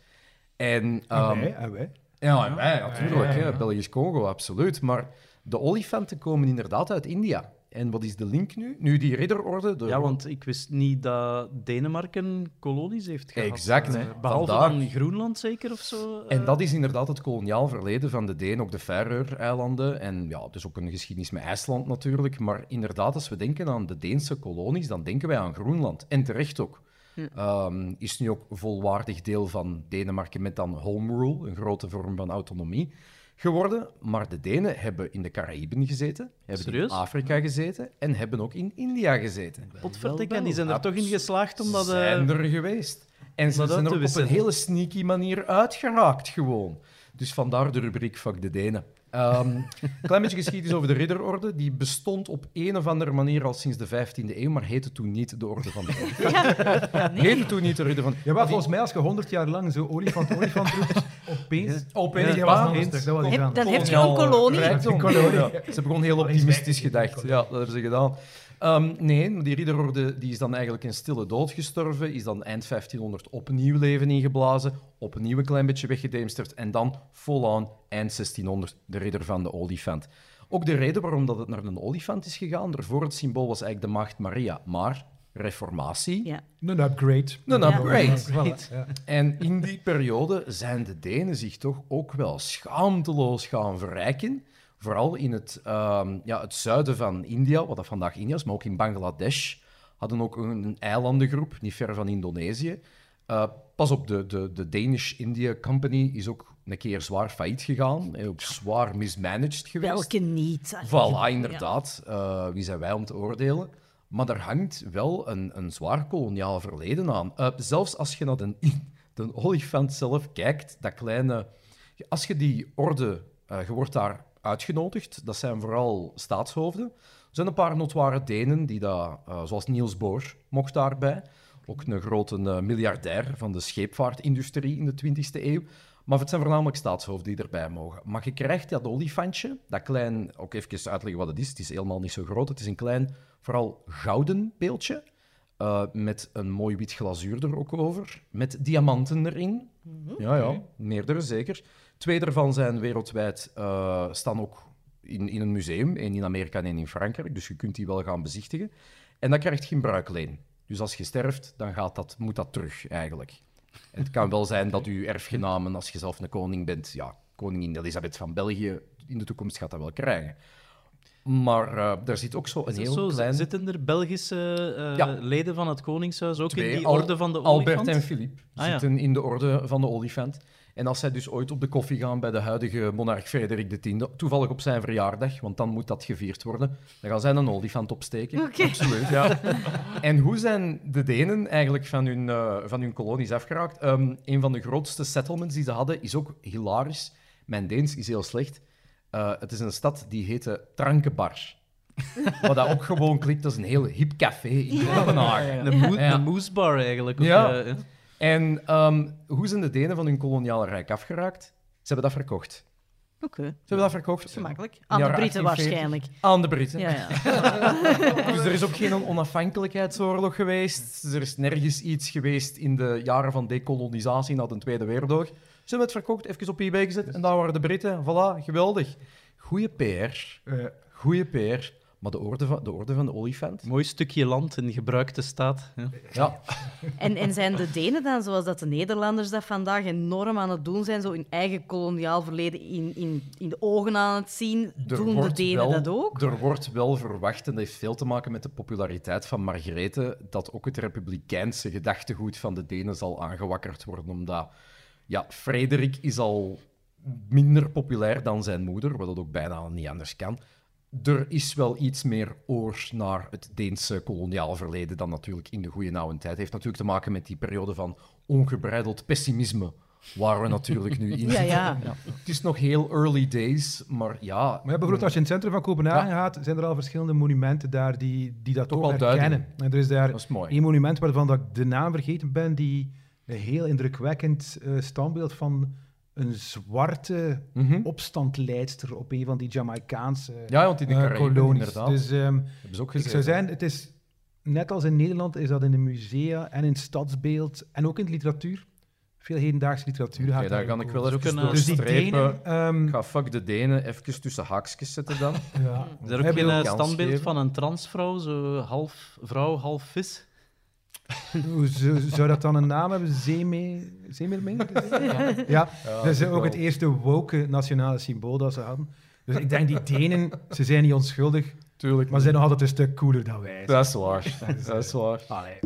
En, En ehm, wij, en wij. Ja, ja, ja, natuurlijk. Ja, ja. Belgisch-Congo, absoluut. Maar de olifanten komen inderdaad uit India. En wat is de link nu? Nu, die ridderorde... De Ja, want ik wist niet dat Denemarken kolonies heeft gehad. Exact, Eh, hè. behalve Vandaar. dan Groenland zeker of zo. En eh. dat is inderdaad het koloniaal verleden van de Deen, ook de Faroe-eilanden. En ja, dus ook een geschiedenis met IJsland natuurlijk. Maar inderdaad, als we denken aan de Deense kolonies, dan denken wij aan Groenland. En terecht ook. Ehm, is nu ook volwaardig deel van Denemarken met dan home rule, een grote vorm van autonomie geworden. Maar de Denen hebben in de Caraïben gezeten, hebben Serieus? in Afrika gezeten en hebben ook in India gezeten. Potverdikke, en die zijn er toch in geslaagd om dat... eh, zijn er geweest. En ze zijn er op een hele sneaky manier uitgeraakt gewoon. Dus vandaar de rubriek Fuck de Denen. Ehm klein beetje geschiedenis over de ridderorde. Die bestond op een of andere manier al sinds de 15e eeuw, maar heette toen niet de Orde van de Olifant. (laughs) Heette toen niet de Ridder van... Ja, maar volgens mij als je 100 jaar lang zo olifant, olifant roept, opeens... (laughs) Opeens Ja, was een dat was dan heb je een kolonie. rijkdom. Kolonie. Ja, ze hebben gewoon heel optimistisch gedacht. Ja, dat hebben ze gedaan. Ehm, nee, die ridderorde die is dan eigenlijk een stille dood gestorven, is dan eind 1500 opnieuw leven ingeblazen, opnieuw een klein beetje weggedemsterd en dan vol-on eind 1600 de ridder van de olifant. Ook de reden waarom dat het naar een olifant is gegaan, daarvoor het symbool was eigenlijk de maagd Maria, maar reformatie, Ja. Een upgrade. een upgrade. Ja. En in die periode zijn de Denen zich toch ook wel schaamteloos gaan verrijken. Vooral in het, ehm, ja, het zuiden van India, wat dat vandaag India is, maar ook in Bangladesh. Hadden ook een, eilandengroep, niet ver van Indonesië. Eh, pas op, de, de, de Danish India Company is ook een keer zwaar failliet gegaan. En ook zwaar mismanaged geweest. Welke niet? Voilà, inderdaad. Eh, wie zijn wij om te oordelen? Maar er hangt wel een, een zwaar koloniaal verleden aan. Eh, zelfs als je naar de, (laughs) de olifant zelf kijkt, dat kleine... Als je die orde... eh, je wordt daar uitgenodigd. Dat zijn vooral staatshoofden. Er zijn een paar notoire Denen, die dat, eh, zoals Niels Bohr mocht daarbij. Ook een grote eh, miljardair van de scheepvaartindustrie in de 20e eeuw. Maar het zijn voornamelijk staatshoofden die erbij mogen. Maar je krijgt dat olifantje, dat klein, ook even uitleggen wat het is. Het is helemaal niet zo groot. Het is een klein, vooral gouden beeldje. eh, met een mooi wit glazuur er ook over. Met diamanten erin. Ja, ja, meerdere zeker. Twee daarvan zijn wereldwijd, eh, staan ook in, in een museum. één in Amerika en één in Frankrijk. Dus je kunt die wel gaan bezichtigen. En dat krijgt geen bruikleen. Dus als je sterft, dan gaat dat, moet dat terug eigenlijk. En het kan wel zijn dat uw erfgenamen, als je zelf een koning bent, ja, koningin Elisabeth van België, in de toekomst gaat dat wel krijgen. Maar eh, daar zit ook zo een heel zo? klein... Zitten er Belgische eh, Ja. leden van het Koningshuis ook Twee, in die orde van de Albert olifant? en Philippe Ah, ja. zitten in de orde van de olifant. En als zij dus ooit op de koffie gaan bij de huidige monarch Frederik X, toevallig op zijn verjaardag, want dan moet dat gevierd worden, dan gaan zij een olifant opsteken. Oké. Absoluut, ja. (laughs) En hoe zijn de Denen eigenlijk van hun, eh, van hun kolonies afgeraakt? Ehm, een van de grootste settlements die ze hadden is ook hilarisch. Mijn Deens is heel slecht. Eh, het is een stad die heette Trankebar. (laughs) Wat dat ook gewoon klinkt als een heel hip café in Kopenhagen. Ja. een moesbar eigenlijk. Ja. eh, En ehm, hoe zijn de Denen van hun koloniale rijk afgeraakt? Ze hebben dat verkocht. Oké, Ze hebben dat verkocht. gemakkelijk. Aan de Britten 1840. waarschijnlijk. Aan de Britten. Ja, ja. (laughs) Dus er is ook geen onafhankelijkheidsoorlog geweest. Er is nergens iets geweest in de jaren van dekolonisatie na de Tweede Wereldoorlog. Ze hebben het verkocht, even op eBay gezet en daar waren de Britten. Voilà, geweldig. Goeie PR. Eh, Goeie PR. Maar de orde van de, orde van de olifant? Mooi stukje land in gebruikte staat. Ja. Ja, En, en zijn de Denen dan, zoals dat de Nederlanders dat vandaag enorm aan het doen zijn, zo hun eigen koloniaal verleden in, in, in de ogen aan het zien, Er doen de Denen wel- dat ook? Er wordt wel verwacht, en dat heeft veel te maken met de populariteit van Margarethe, dat ook het republikeinse gedachtegoed van de Denen zal aangewakkerd worden, omdat ja, Frederik is al minder populair dan zijn moeder, wat dat ook bijna niet anders kan. Er is wel iets meer oor naar het Deense koloniaal verleden dan natuurlijk in de goede oude tijd. Het heeft natuurlijk te maken met die periode van ongebreideld pessimisme, waar we natuurlijk nu in (laughs) Ja, zitten. ja. Het is nog heel early days, maar ja... Maar ja, bijvoorbeeld als je in het centrum van Kopenhagen gaat, zijn er al verschillende monumenten daar die, die dat Toch toch wel herkennen. En er is daar Dat is mooi. één monument waarvan dat ik de naam vergeten ben, die een heel indrukwekkend eh, standbeeld van een zwarte Mhm. opstandleidster op een van die Jamaicaanse Ja, want in de eh, Caraïben, kolonies. inderdaad. Dus ehm, Hebben ze ook ik gezien. zou zijn, het is net als in Nederland, is dat in de musea en in het stadsbeeld en ook in de literatuur veel hedendaagse literatuur gaat Oké, daar kan ik wel Zo even kunnen- Dus die. Denen... ehm, Ik ga fuck de Denen even tussen haakjes zetten dan. ja. Is er ook geen eh, standbeeld geven. van een transvrouw, zo half vrouw, half vis? Hoe zou, zou dat dan een naam hebben? Zeeme... Zeemeerming? (laughs) Ja. ja, dat is ook het eerste woke nationale symbool dat ze hadden. Dus ik denk, die Denen, ze zijn niet onschuldig, Tuurlijk. maar ze zijn nog altijd een stuk cooler dan wij. Dat is waar. (laughs) Dat is waar. Allee.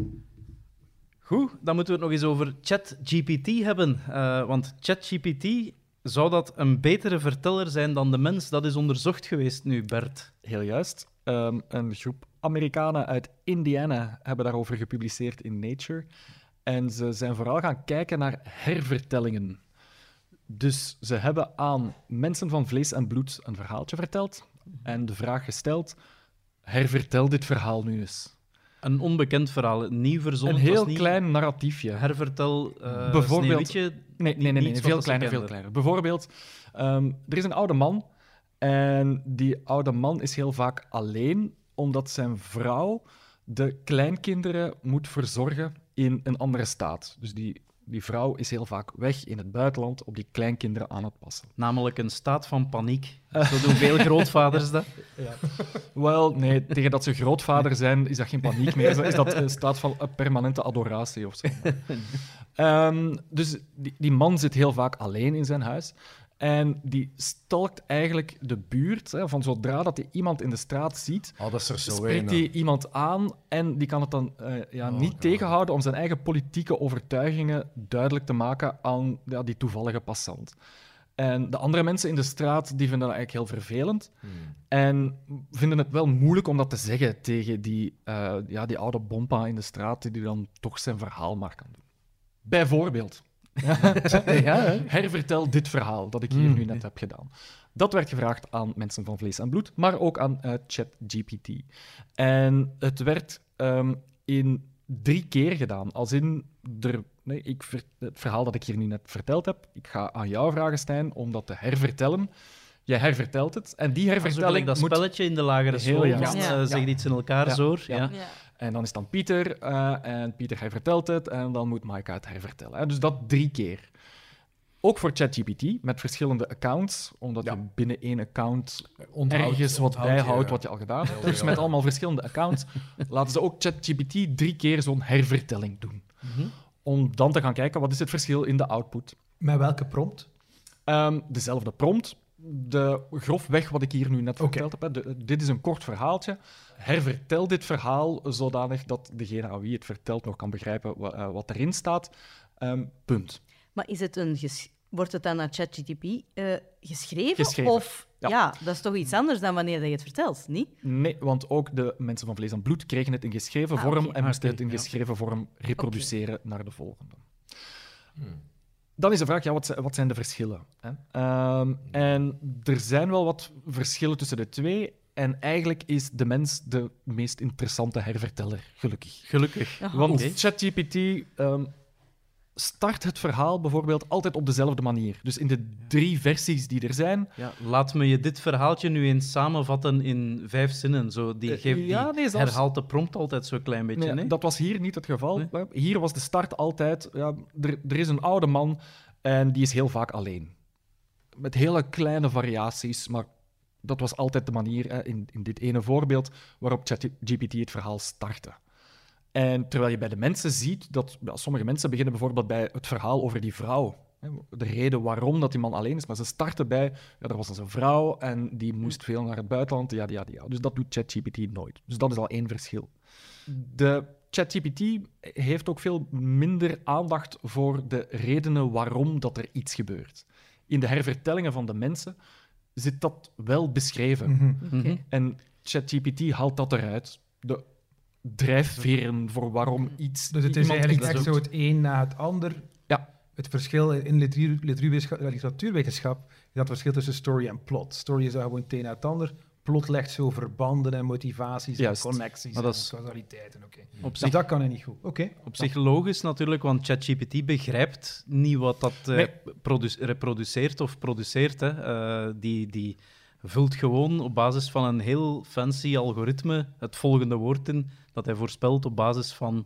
Goed, dan moeten we het nog eens over ChatGPT hebben. Eh, want ChatGPT, zou dat een betere verteller zijn dan de mens? Dat is onderzocht geweest nu, Bert. Heel juist. Ehm, een groep Amerikanen uit Indiana hebben daarover gepubliceerd in Nature. En ze zijn vooral gaan kijken naar hervertellingen. Dus ze hebben aan mensen van vlees en bloed een verhaaltje verteld en de vraag gesteld: hervertel dit verhaal nu eens. Een onbekend verhaal, nieuw verzonnen. Een heel klein narratiefje. Hervertel eh Bijvoorbeeld-. Nee, nee, nee, veel kleiner, veel kleiner. Bijvoorbeeld, ehm, er is een oude man en die oude man is heel vaak alleen omdat zijn vrouw de kleinkinderen moet verzorgen in een andere staat. Dus die, die vrouw is heel vaak weg in het buitenland op die kleinkinderen aan het passen. Namelijk een staat van paniek. Zo doen veel (laughs) grootvaders dat. Wel, nee, tegen dat ze (laughs) grootvader zijn is dat geen paniek meer. Is dat- een staat van een permanente adoratie of zo. (laughs) Ehm, dus die, die man zit heel vaak alleen in zijn huis. En die stalkt eigenlijk de buurt. Hè, van zodra dat hij iemand in de straat ziet, Oh, dat is er zo spreekt hij iemand aan en die kan het dan eh, ja, Oh, niet God. tegenhouden om zijn eigen politieke overtuigingen duidelijk te maken aan ja, die toevallige passant. En de andere mensen in de straat die vinden dat eigenlijk heel vervelend Hmm. en vinden het wel moeilijk om dat te zeggen tegen die, eh, ja, die oude bompa in de straat die dan toch zijn verhaal maar kan doen. Bijvoorbeeld. Ja? Hervertel dit verhaal dat ik hier nu net heb gedaan. Dat werd gevraagd aan mensen van vlees en bloed, maar ook aan eh, ChatGPT. En het werd ehm, in drie keer gedaan. Als in, er, nee, ik, ver- het verhaal dat ik hier nu net verteld heb, ik ga aan jou vragen, Stijn, om dat te hervertellen. Jij hervertelt het. En die Dat is ook hervertelling dat moet... spelletje in de lagere school. Ja. eh, zeg Ja. iets in elkaar Ja. zo. Ja. Ja. Ja. En dan is dan Pieter, eh, en Pieter hervertelt het, en dan moet Maaike het hervertellen. hè. Dus dat drie keer. Ook voor ChatGPT, met verschillende accounts, omdat Ja. je binnen één account Onthoud- ergens wat onthoud je, bijhoudt ja. wat je al gedaan hebt. Dus met allemaal verschillende accounts (laughs) laten ze ook ChatGPT drie keer zo'n hervertelling doen. Mhm. Om dan te gaan kijken, wat is het verschil in de output? Met welke prompt? Ehm, dezelfde prompt. De grofweg wat ik hier nu net verteld heb. hè. De- dit is een kort verhaaltje. Hervertel dit verhaal zodanig dat degene aan wie het vertelt nog kan begrijpen eh, wat erin staat. Ehm, punt. Maar is het een ges- wordt het dan naar ChatGPT eh, geschreven? Geschreven, Of ja. ja. dat is toch iets anders dan wanneer dat je het vertelt, niet? Nee, want ook de mensen van vlees en bloed kregen het in geschreven Ah, vorm en moesten Oké, het in ja. geschreven vorm reproduceren naar de volgende. Hmm. Dan is de vraag, ja, wat, zijn, wat zijn de verschillen? Hè? Ehm, en er zijn wel wat verschillen tussen de twee. En eigenlijk is de mens de meest interessante herverteller, gelukkig. Gelukkig. Aha. Want. ChatGPT ehm, start het verhaal bijvoorbeeld altijd op dezelfde manier. Dus in de drie versies die er zijn. Ja, laat me je dit verhaaltje nu eens samenvatten in vijf zinnen. Zo, die Eh, geeft, die ja, nee, zelfs- herhaalt de prompt altijd zo'n klein beetje. Nee, nee? Dat was hier niet het geval. Nee? Hier was de start altijd... Ja, er, er is een oude man en die is heel vaak alleen. Met hele kleine variaties, maar dat was altijd de manier, hè, in, in dit ene voorbeeld, waarop ChatGPT het verhaal startte. En terwijl je bij de mensen ziet dat ja, sommige mensen beginnen bijvoorbeeld bij het verhaal over die vrouw. Hè, De reden waarom dat die man alleen is, maar ze starten bij, ja, er was dus een vrouw en die moest veel naar het buitenland, ja, ja, ja. Dus dat doet ChatGPT nooit. Dus dat is al één verschil. De ChatGPT heeft ook veel minder aandacht voor de redenen waarom dat er iets gebeurt. In de hervertellingen van de mensen zit dat wel beschreven. Mhm. Mhm. En ChatGPT haalt dat eruit. De drijfveren voor waarom iets. Dus het is eigenlijk echt zo het een na het ander. Ja. Het verschil in literatuur- literatuurwetenschap is dat verschil tussen story en plot. Story is gewoon het een na het ander. Plot legt zo verbanden en motivaties Juist. en connecties Maar dat is- en causaliteiten. Oké. Op Dus zich, dat kan hij niet goed. Oké. op zich logisch natuurlijk, want ChatGPT begrijpt niet wat dat eh, Nee. reproduceert of produceert. Hè. Eh, die, die vult gewoon op basis van een heel fancy algoritme het volgende woord in, dat hij voorspelt op basis van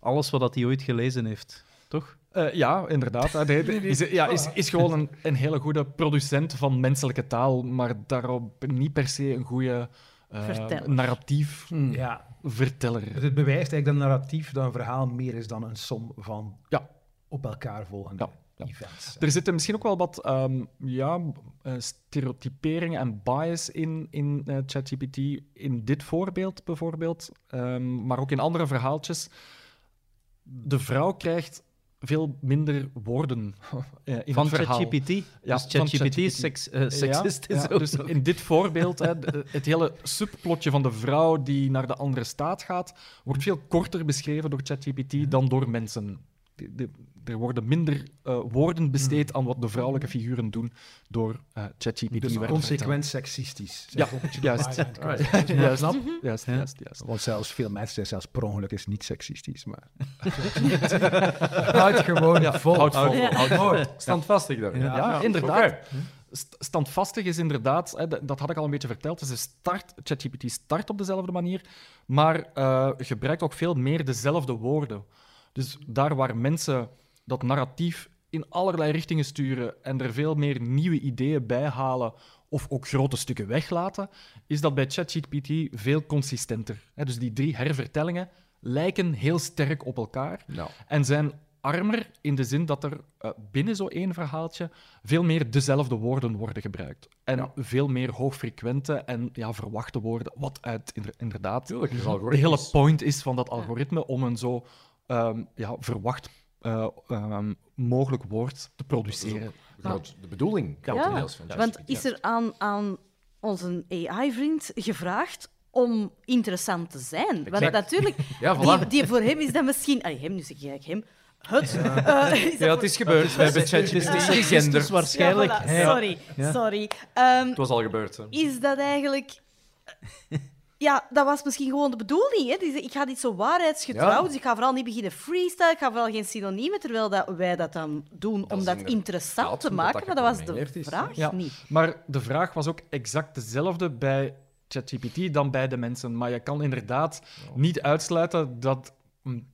alles wat dat hij ooit gelezen heeft. toch? Eh, ja, inderdaad. De- de- (laughs) is, ja, is, is gewoon een, een hele goede producent van menselijke taal, maar daarop niet per se een goede eh, Verteller. narratief Ja, verteller. dus het bewijst eigenlijk dat een narratief, dat een verhaal meer is dan een som van Ja. op elkaar volgende ja. Events. Er zitten misschien ook wel wat ehm, ja, eh, stereotyperingen en bias in, in eh, ChatGPT. In dit voorbeeld bijvoorbeeld, ehm, maar ook in andere verhaaltjes. De vrouw krijgt veel minder woorden (laughs) eh, in Van het verhaal. ChatGPT. Ja, dus van ChatGPT is seks, seksistisch Ja, dus in dit voorbeeld, hè, het hele subplotje van de vrouw die naar de andere staat gaat, wordt veel korter beschreven door ChatGPT dan door mensen. De- de- er worden minder eh, woorden besteed aan wat de vrouwelijke figuren doen door eh, ChatGPT. Dus consequent seksistisch. Ja, Zeg, wat je (laughs) juist. Juist, Snap? juist, Ja. juist, juist. Want zelfs veel mensen zeggen zelfs per ongeluk is niet seksistisch, maar... (laughs) Houd gewoon Ja, vol. houd vol, Ja. houd vol. Standvastig daar. Ja. Ja, inderdaad. St- Standvastig is inderdaad, hè, dat dat had ik al een beetje verteld, dus de start, ChatGPT start op dezelfde manier, maar eh, gebruikt ook veel meer dezelfde woorden. Dus daar waar mensen dat narratief in allerlei richtingen sturen en er veel meer nieuwe ideeën bij halen of ook grote stukken weglaten, is dat bij ChatGPT veel consistenter. Dus die drie hervertellingen lijken heel sterk op elkaar. Nou, En zijn armer in de zin dat er eh, binnen zo één verhaaltje veel meer dezelfde woorden worden gebruikt. En veel meer hoogfrequente en ja, verwachte woorden, wat uit inder- inderdaad tuurlijk, de hele point is van dat algoritme om een zo ehm, ja, verwacht eh, ehm, mogelijk woord te produceren. Groot- de bedoeling, grotendeels, van Want is er aan, aan onze AI-vriend gevraagd om interessant te zijn? Want natuurlijk, (laughs) Ja, die, voilà. die voor hem is dat misschien... Allee, hem, nu zeg ik hem. Het. eh, is dat Ja, het is gebeurd. We hebben ChatGPT gegenderd. waarschijnlijk. Ja, voilà, Ja. Sorry, sorry. Ehm, Het was al gebeurd. Hè. is dat eigenlijk... (laughs) Ja, dat was misschien gewoon de bedoeling. Hè? Dus ik ga dit zo waarheidsgetrouw, Ja. dus ik ga vooral niet beginnen freestyle, ik ga vooral geen synoniemen, terwijl dat wij dat dan doen om dat interessant te maken. dat Maar dat was de is, vraag Ja, niet. maar de vraag was ook exact dezelfde bij ChatGPT dan bij de mensen. Maar je kan inderdaad niet uitsluiten dat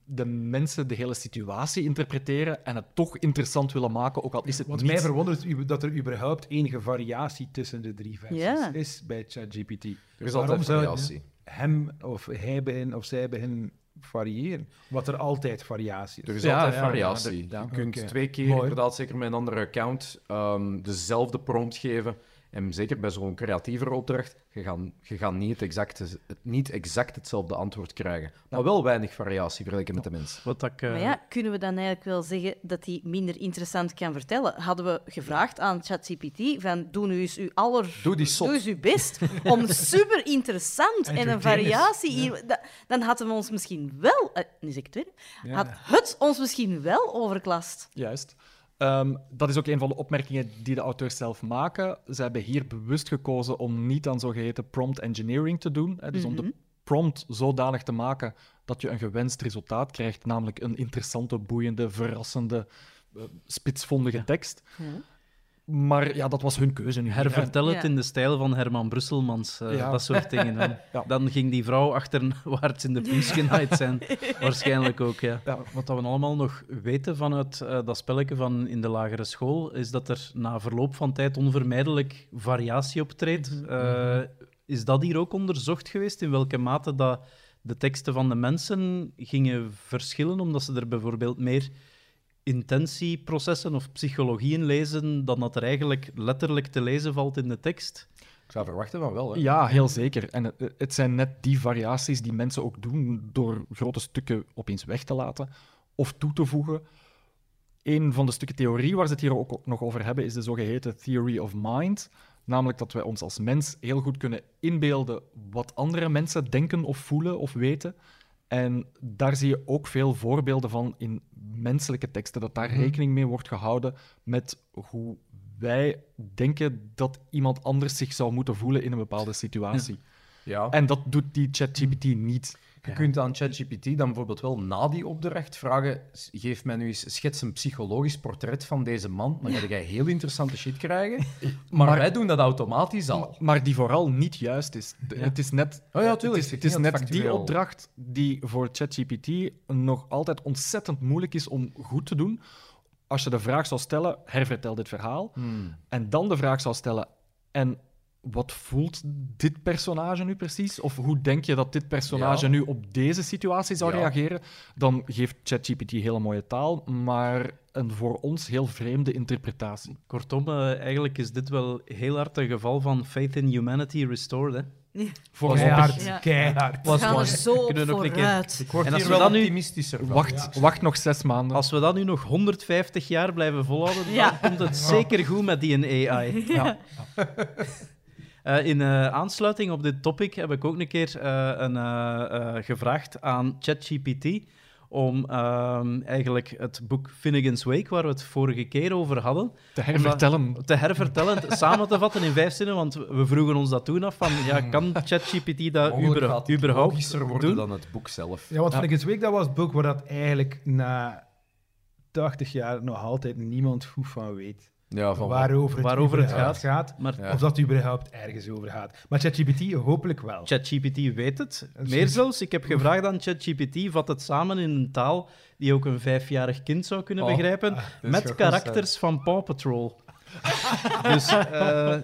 de mensen de hele situatie interpreteren en het toch interessant willen maken, ook al is het Wat niet... mij verwondert is dat er überhaupt enige variatie tussen de drie versies is bij ChatGPT. Er is Waarom altijd zou variatie. hem of hij begin of zij beginnen variëren? Wat er altijd variatie is. Er is Ja, altijd ja, variatie. ja. Je kunt twee keer, Mooi. inderdaad, zeker met een andere account, ehm, dezelfde prompt geven. En zeker bij zo'n creatievere opdracht, je gaat, je gaat niet, het exacte, het, niet exact hetzelfde antwoord krijgen. Maar wel weinig variatie vergeleken met de mens. Wat ik, eh, Maar ja, kunnen we dan eigenlijk wel zeggen dat hij minder interessant kan vertellen? Hadden we gevraagd aan ChatGPT van doe nu eens uw aller... Doe die zot. Doe eens uw best om (laughs) super interessant en een variatie... hier- dan hadden we ons misschien wel... eh, nu zeg ik het weer. Had het ons misschien wel overklast. Juist. Ehm, dat is ook een van de opmerkingen die de auteurs zelf maken. Ze hebben hier bewust gekozen om niet aan zogeheten prompt engineering te doen. Hè, dus om de prompt zodanig te maken dat je een gewenst resultaat krijgt, namelijk een interessante, boeiende, verrassende, eh, spitsvondige tekst. Maar ja, dat was hun keuze nu. Hervertel het Ja. in de stijl van Herman Brusselmans, eh, Ja. dat soort dingen. Dan, (laughs) Ja. dan ging die vrouw achterwaarts in de plus genaaid zijn. (laughs) Waarschijnlijk ook, ja. Ja. Wat dat we allemaal nog weten vanuit eh, dat spelletje van in de lagere school, is dat er na verloop van tijd onvermijdelijk variatie optreedt. Eh, is dat hier ook onderzocht geweest, in welke mate dat de teksten van de mensen gingen verschillen, omdat ze er bijvoorbeeld meer intentieprocessen of psychologieën lezen dan dat er eigenlijk letterlijk te lezen valt in de tekst? Ik zou verwachten van wel. Hè. Ja, heel zeker. En het, het zijn net die variaties die mensen ook doen door grote stukken opeens weg te laten of toe te voegen. Een van de stukken theorie waar ze het hier ook nog over hebben is de zogeheten theory of mind. Namelijk dat wij ons als mens heel goed kunnen inbeelden wat andere mensen denken of voelen of weten. En daar zie je ook veel voorbeelden van in menselijke teksten, dat daar rekening mee wordt gehouden met hoe wij denken dat iemand anders zich zou moeten voelen in een bepaalde situatie. Ja. En dat doet die ChatGPT niet. Je kunt aan ChatGPT dan bijvoorbeeld wel na die opdracht vragen: geef mij nu eens schets een psychologisch portret van deze man. Dan ga jij heel interessante shit krijgen. (laughs) Maar, Maar- wij doen dat automatisch al. Maar die vooral niet juist is. De- Het is net, Oh ja, tuurlijk. Het is, het is net die opdracht die voor ChatGPT nog altijd ontzettend moeilijk is om goed te doen. Als je de vraag zou stellen, hervertel dit verhaal. Hmm. En dan de vraag zou stellen, en wat voelt dit personage nu precies? Of hoe denk je dat dit personage Ja. nu op deze situatie zou Ja. reageren? Dan geeft ChatGPT hele mooie taal, maar een voor ons heel vreemde interpretatie. Kortom, eh, eigenlijk is dit wel heel hard een geval van Faith in Humanity Restored. Hè? Voorlopig. Keihard, Ja. keihard. We gaan er zo Kunnen vooruit. Ik word En als hier we wel nu- optimistischer van. Wacht, wacht nog zes maanden. Als we dat nu nog 150 jaar blijven volhouden, Ja. dan komt het zeker goed met die AI. Ja. (laughs) Eh, in eh, aansluiting op dit topic heb ik ook een keer eh, een, gevraagd aan ChatGPT om ehm, eigenlijk het boek Finnegan's Wake, waar we het vorige keer over hadden, Te hervertellen. te hervertellen, samen te vatten in vijf zinnen, want we vroegen ons dat toen af van, ja, (laughs) kan ChatGPT dat überhaupt logischer worden doen? dan het boek zelf. Ja, want Ja. ik Week, dat was het boek waar dat eigenlijk na 80 jaar nog altijd niemand goed van weet. Ja, van waarover het, waarover het überhaupt gaat. Maar Ja. Of dat het überhaupt ergens over gaat. Maar ChatGPT hopelijk wel. ChatGPT weet het. Meer zelfs, ik heb gevraagd aan ChatGPT, vat het samen in een taal die ook een vijfjarig kind zou kunnen Oh, begrijpen, is met karakters van Paw Patrol. (laughs) dus, eh,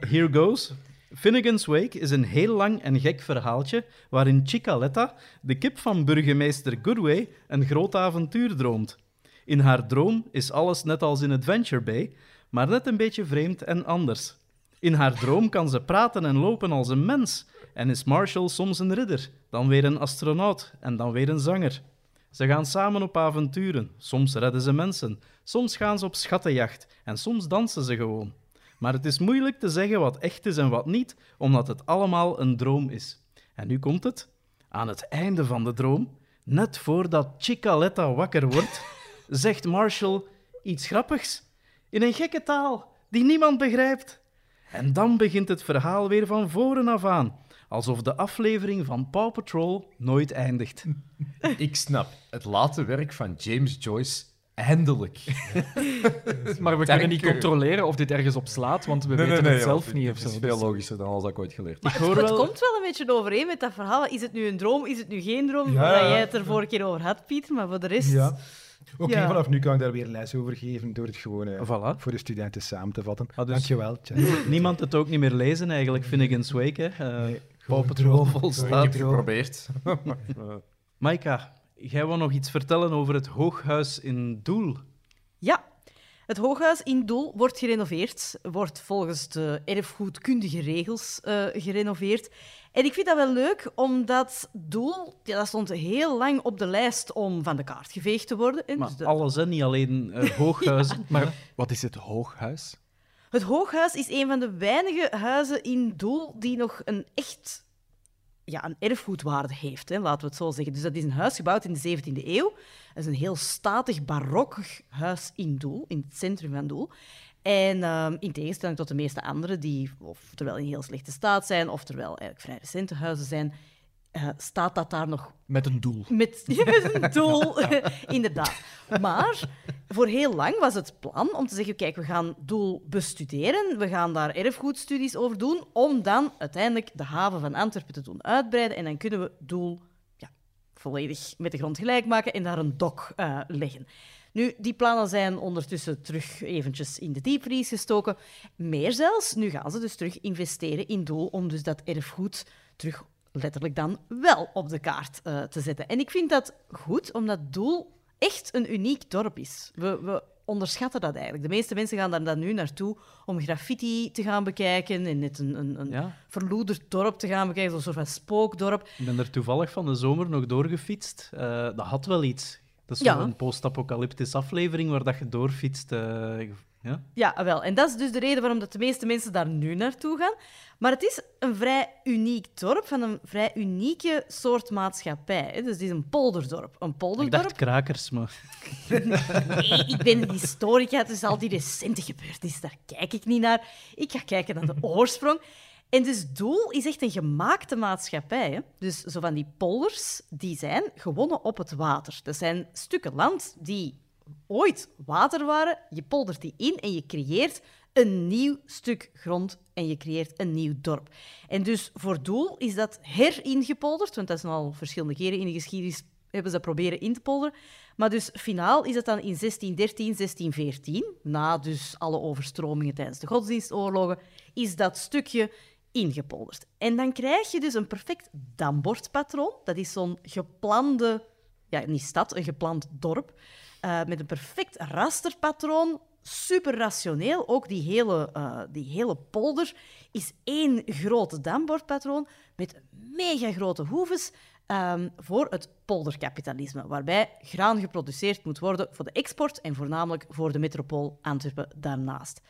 here goes. Finnegan's Wake is een heel lang en gek verhaaltje waarin Chicaletta, de kip van burgemeester Goodway, een groot avontuur droomt. In haar droom is alles net als in Adventure Bay, maar net een beetje vreemd en anders. In haar droom kan ze praten en lopen als een mens. En is Marshall soms een ridder, dan weer een astronaut en dan weer een zanger. Ze gaan samen op avonturen. Soms redden ze mensen, soms gaan ze op schattenjacht en soms dansen ze gewoon. Maar het is moeilijk te zeggen wat echt is en wat niet, omdat het allemaal een droom is. En nu komt het. Aan het einde van de droom, net voordat Chicaletta wakker wordt, zegt Marshall iets grappigs in een gekke taal die niemand begrijpt. En dan begint het verhaal weer van voren af aan, alsof de aflevering van Paw Patrol nooit eindigt. (laughs) Ik snap het late werk van James Joyce eindelijk. (laughs) Maar we Dank kunnen niet u. controleren of dit ergens op slaat, want we weten het zelf niet. Of Het is zo. veel Dus- logischer dan alles dat ik ooit geleerd heb. Ik hoor Het wel... komt wel een beetje overeen met dat verhaal. Is het nu een droom, is het nu geen droom? Ja, ja. jij het er vorige keer over had, Pieter, maar voor de rest... Ja. Oké, Ja. vanaf nu kan ik daar weer les over geven door het gewoon eh, Voilà. voor de studenten samen te vatten. Ah, dus- Dankjewel. Niemand het ook niet meer lezen, eigenlijk, Finnegan's Wake. Hè. Eh, Nee, Paw Patrol volstaat. Ik heb Droom. geprobeerd. (laughs) Maika, jij wil nog iets vertellen over het hooghuis in Doel. Ja. Het hooghuis in Doel wordt gerenoveerd, wordt volgens de erfgoedkundige regels eh, gerenoveerd. En ik vind dat wel leuk, omdat Doel, ja, dat stond heel lang op de lijst om van de kaart geveegd te worden. En Maar dus de- alles, hè, niet alleen eh, (laughs) hooghuizen. Maar wat is het hooghuis? Het hooghuis is een van de weinige huizen in Doel die nog een echt ja, een erfgoedwaarde heeft, hè, laten we het zo zeggen. Dus dat is een huis gebouwd in de 17e eeuw. Dat is een heel statig, barok huis in Doel, in het centrum van Doel. En ehm, in tegenstelling tot de meeste andere, die oftewel in heel slechte staat zijn, oftewel eigenlijk vrij recente huizen zijn, eh, staat dat daar nog Met een doel. met, (laughs) met een doel, (laughs) inderdaad. Maar voor heel lang was het plan om te zeggen: kijk, we gaan doel bestuderen, we gaan daar erfgoedstudies over doen, om dan uiteindelijk de haven van Antwerpen te doen uitbreiden. En dan kunnen we doel ja, volledig met de grond gelijk maken en daar een dok eh, leggen. Nu, die plannen zijn ondertussen terug eventjes in de diepvries gestoken. Meer zelfs, nu gaan ze dus terug investeren in doel om dus dat erfgoed terug letterlijk dan wel op de kaart eh, te zetten. En ik vind dat goed, omdat Doel echt een uniek dorp is. We, we onderschatten dat eigenlijk. De meeste mensen gaan daar dan nu naartoe om graffiti te gaan bekijken en net een, een, een Ja. verloederd dorp te gaan bekijken, zo'n soort van spookdorp. Ik ben er toevallig van de zomer nog doorgefietst. Eh, dat had wel iets. Dat is Ja. zo'n post-apocalyptische aflevering waar dat je doorfietst. eh, ja? Ja, wel. En dat is dus de reden waarom dat de meeste mensen daar nu naartoe gaan. Maar het is een vrij uniek dorp van een vrij unieke soort maatschappij. hè. Dus het is een polderdorp. Een Ik polderdorp dacht krakers, maar... (laughs) Nee, ik ben een historica, dus al die recente gebeurtenissen, daar kijk ik niet naar. Ik ga kijken naar de oorsprong. En dus Doel is echt een gemaakte maatschappij. Hè? Dus zo van die polders, die zijn gewonnen op het water. Dat zijn stukken land die ooit water waren. Je poldert die in en je creëert een nieuw stuk grond en je creëert een nieuw dorp. En dus voor Doel is dat heringepolderd, want dat is al verschillende keren in de geschiedenis hebben ze dat proberen in te polderen. Maar dus finaal is het dan in 1613, 1614, na dus alle overstromingen tijdens de godsdienstoorlogen, is dat stukje ingepolderd. En dan krijg je dus een perfect dambordpatroon. Dat is zo'n geplande, ja, niet stad, een gepland dorp, uh, met een perfect rasterpatroon. Super rationeel. Ook die hele, uh, die hele polder is één groot dambordpatroon met mega grote hoeves. Um, voor het polderkapitalisme, waarbij graan geproduceerd moet worden voor de export en voornamelijk voor de metropool Antwerpen daarnaast.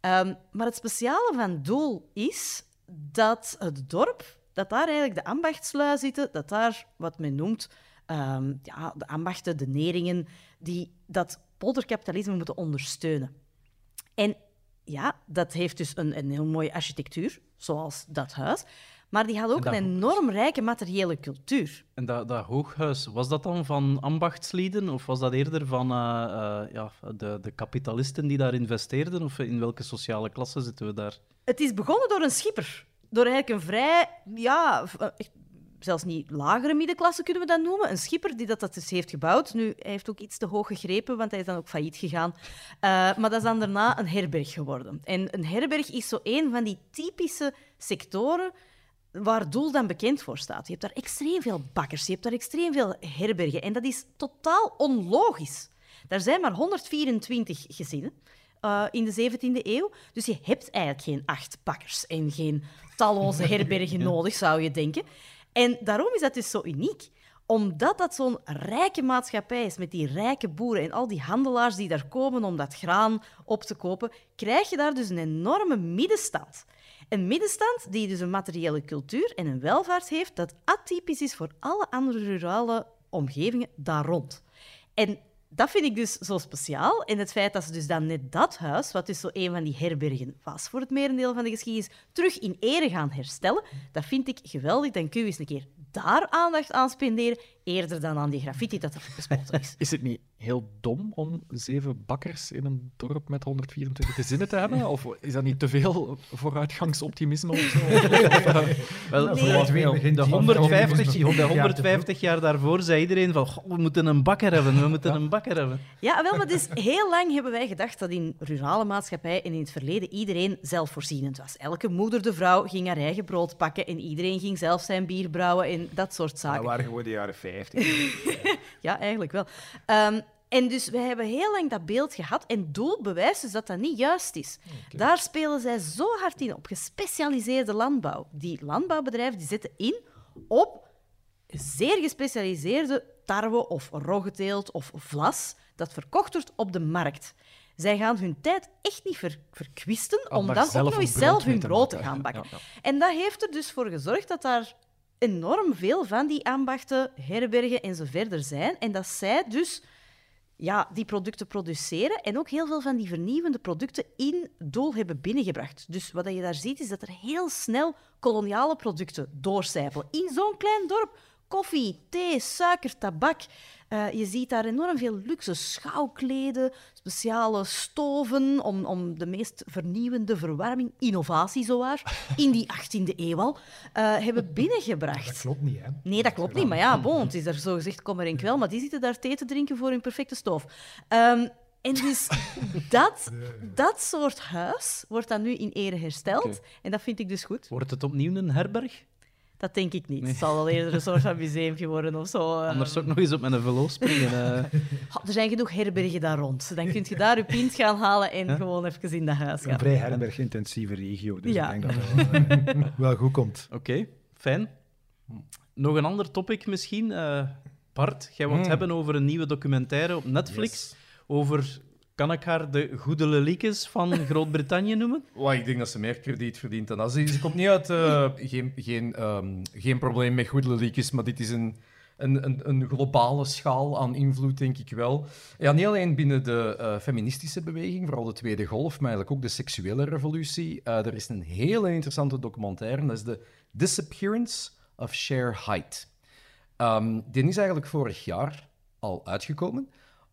Um, maar het speciale van Doel is dat het dorp, dat daar eigenlijk de ambachtslui zitten, dat daar wat men noemt um, ja, de ambachten, de neringen, die dat polderkapitalisme moeten ondersteunen. En ja, dat heeft dus een, een heel mooie architectuur, zoals dat huis. Maar die had ook een enorm rijke materiële cultuur. En dat, dat hooghuis, was dat dan van ambachtslieden of was dat eerder van uh, uh, ja, de, de kapitalisten die daar investeerden? Of in welke sociale klasse zitten we daar? Het is begonnen door een schipper. Door eigenlijk een vrij, ja, eh, zelfs niet lagere middenklasse kunnen we dat noemen. Een schipper die dat, dat dus heeft gebouwd. Nu, hij heeft ook iets te hoog gegrepen, want hij is dan ook failliet gegaan. Uh, maar dat is dan daarna een herberg geworden. En een herberg is zo een van die typische sectoren waar Doel dan bekend voor staat. Je hebt daar extreem veel bakkers, je hebt daar extreem veel herbergen. En dat is totaal onlogisch. Daar zijn maar 124 gezinnen uh, in de 17e eeuw. Dus je hebt eigenlijk geen acht bakkers en geen talloze (laughs) herbergen nodig, zou je denken. En daarom is dat dus zo uniek omdat dat zo'n rijke maatschappij is met die rijke boeren en al die handelaars die daar komen om dat graan op te kopen, krijg je daar dus een enorme middenstand. Een middenstand die dus een materiële cultuur en een welvaart heeft dat atypisch is voor alle andere rurale omgevingen daar rond. En dat vind ik dus zo speciaal. En het feit dat ze dus dan net dat huis, wat dus zo een van die herbergen was voor het merendeel van de geschiedenis, terug in ere gaan herstellen, dat vind ik geweldig. Dan kun je eens een keer daar aandacht aan spenderen, eerder dan aan die graffiti dat er gespoten is. (laughs) Is het niet heel dom om zeven bakkers in een dorp met 124 gezinnen te hebben? Of is dat niet te veel vooruitgangsoptimisme of zo? (laughs) Wel, nee. de, 150, de 150 jaar daarvoor zei iedereen van we moeten een bakker hebben, we moeten een bakker hebben. Ja, wel, maar dus heel lang hebben wij gedacht dat in rurale maatschappij en in het verleden iedereen zelfvoorzienend was. Elke moeder de vrouw ging haar eigen brood pakken en iedereen ging zelf zijn bier brouwen en dat soort zaken. Dat waren gewoon de jaren 50. (laughs) ja, eigenlijk wel. Um, en dus wij hebben heel lang dat beeld gehad en Doel bewijst dus dat dat niet juist is. Daar spelen zij zo hard in op gespecialiseerde landbouw. Die landbouwbedrijven die zetten in op zeer gespecialiseerde tarwe of roggeteelt of vlas dat verkocht wordt op de markt. Zij gaan hun tijd echt niet ver verkwisten om dan ook nog eens zelf hun brood te gaan bakken. En dat heeft er dus voor gezorgd dat daar enorm veel van die ambachten, herbergen en zo verder zijn. En dat zij dus ja, die producten produceren en ook heel veel van die vernieuwende producten in Doel hebben binnengebracht. Dus wat je daar ziet, is dat er heel snel koloniale producten doorcijpelen. In zo'n klein dorp koffie, thee, suiker, tabak. Uh, je ziet daar enorm veel luxe schouwkleden, speciale stoven om, om de meest vernieuwende verwarming, innovatie zowaar, in die 18e eeuw al, uh, hebben (laughs) binnengebracht. Dat klopt niet, hè? Nee, dat klopt niet. Maar ja, bon, het is daar zo gezegd, kom er in kwel, maar die zitten daar thee te drinken voor hun perfecte stoof. Um, en dus (laughs) dat, dat soort huis wordt dan nu in ere hersteld. Okay. En dat vind ik dus goed. Wordt het opnieuw een herberg? Dat denk ik niet. Het zal wel eerder een soort van museumje worden of zo. Eh. Anders zou ik nog eens op mijn velo springen. (laughs) Uh. er zijn genoeg herbergen daar rond. Dan kun je daar je pint gaan halen en gewoon even in dat huis gaan. Een vrij herbergintensieve regio, dus ja. ik denk dat het wel, (laughs) wel goed komt. Oké, okay, fijn. Nog een ander topic misschien. Uh, Bart, jij wilt mm. hebben over een nieuwe documentaire op Netflix yes. over kan ik haar de goede leliekes van (laughs) Groot-Brittannië noemen? Oh, ik denk dat ze meer krediet verdient dan als. Ze komt niet uit... Uh, (laughs) geen, geen, um, geen probleem met goede leliekes, maar dit is een, een, een, een globale schaal aan invloed, denk ik wel. Ja, niet alleen binnen de eh, feministische beweging, vooral de Tweede Golf, maar eigenlijk ook de seksuele revolutie. Eh, er is een hele interessante documentaire, dat is de Disappearance of Cher Height. Um, die is eigenlijk vorig jaar al uitgekomen.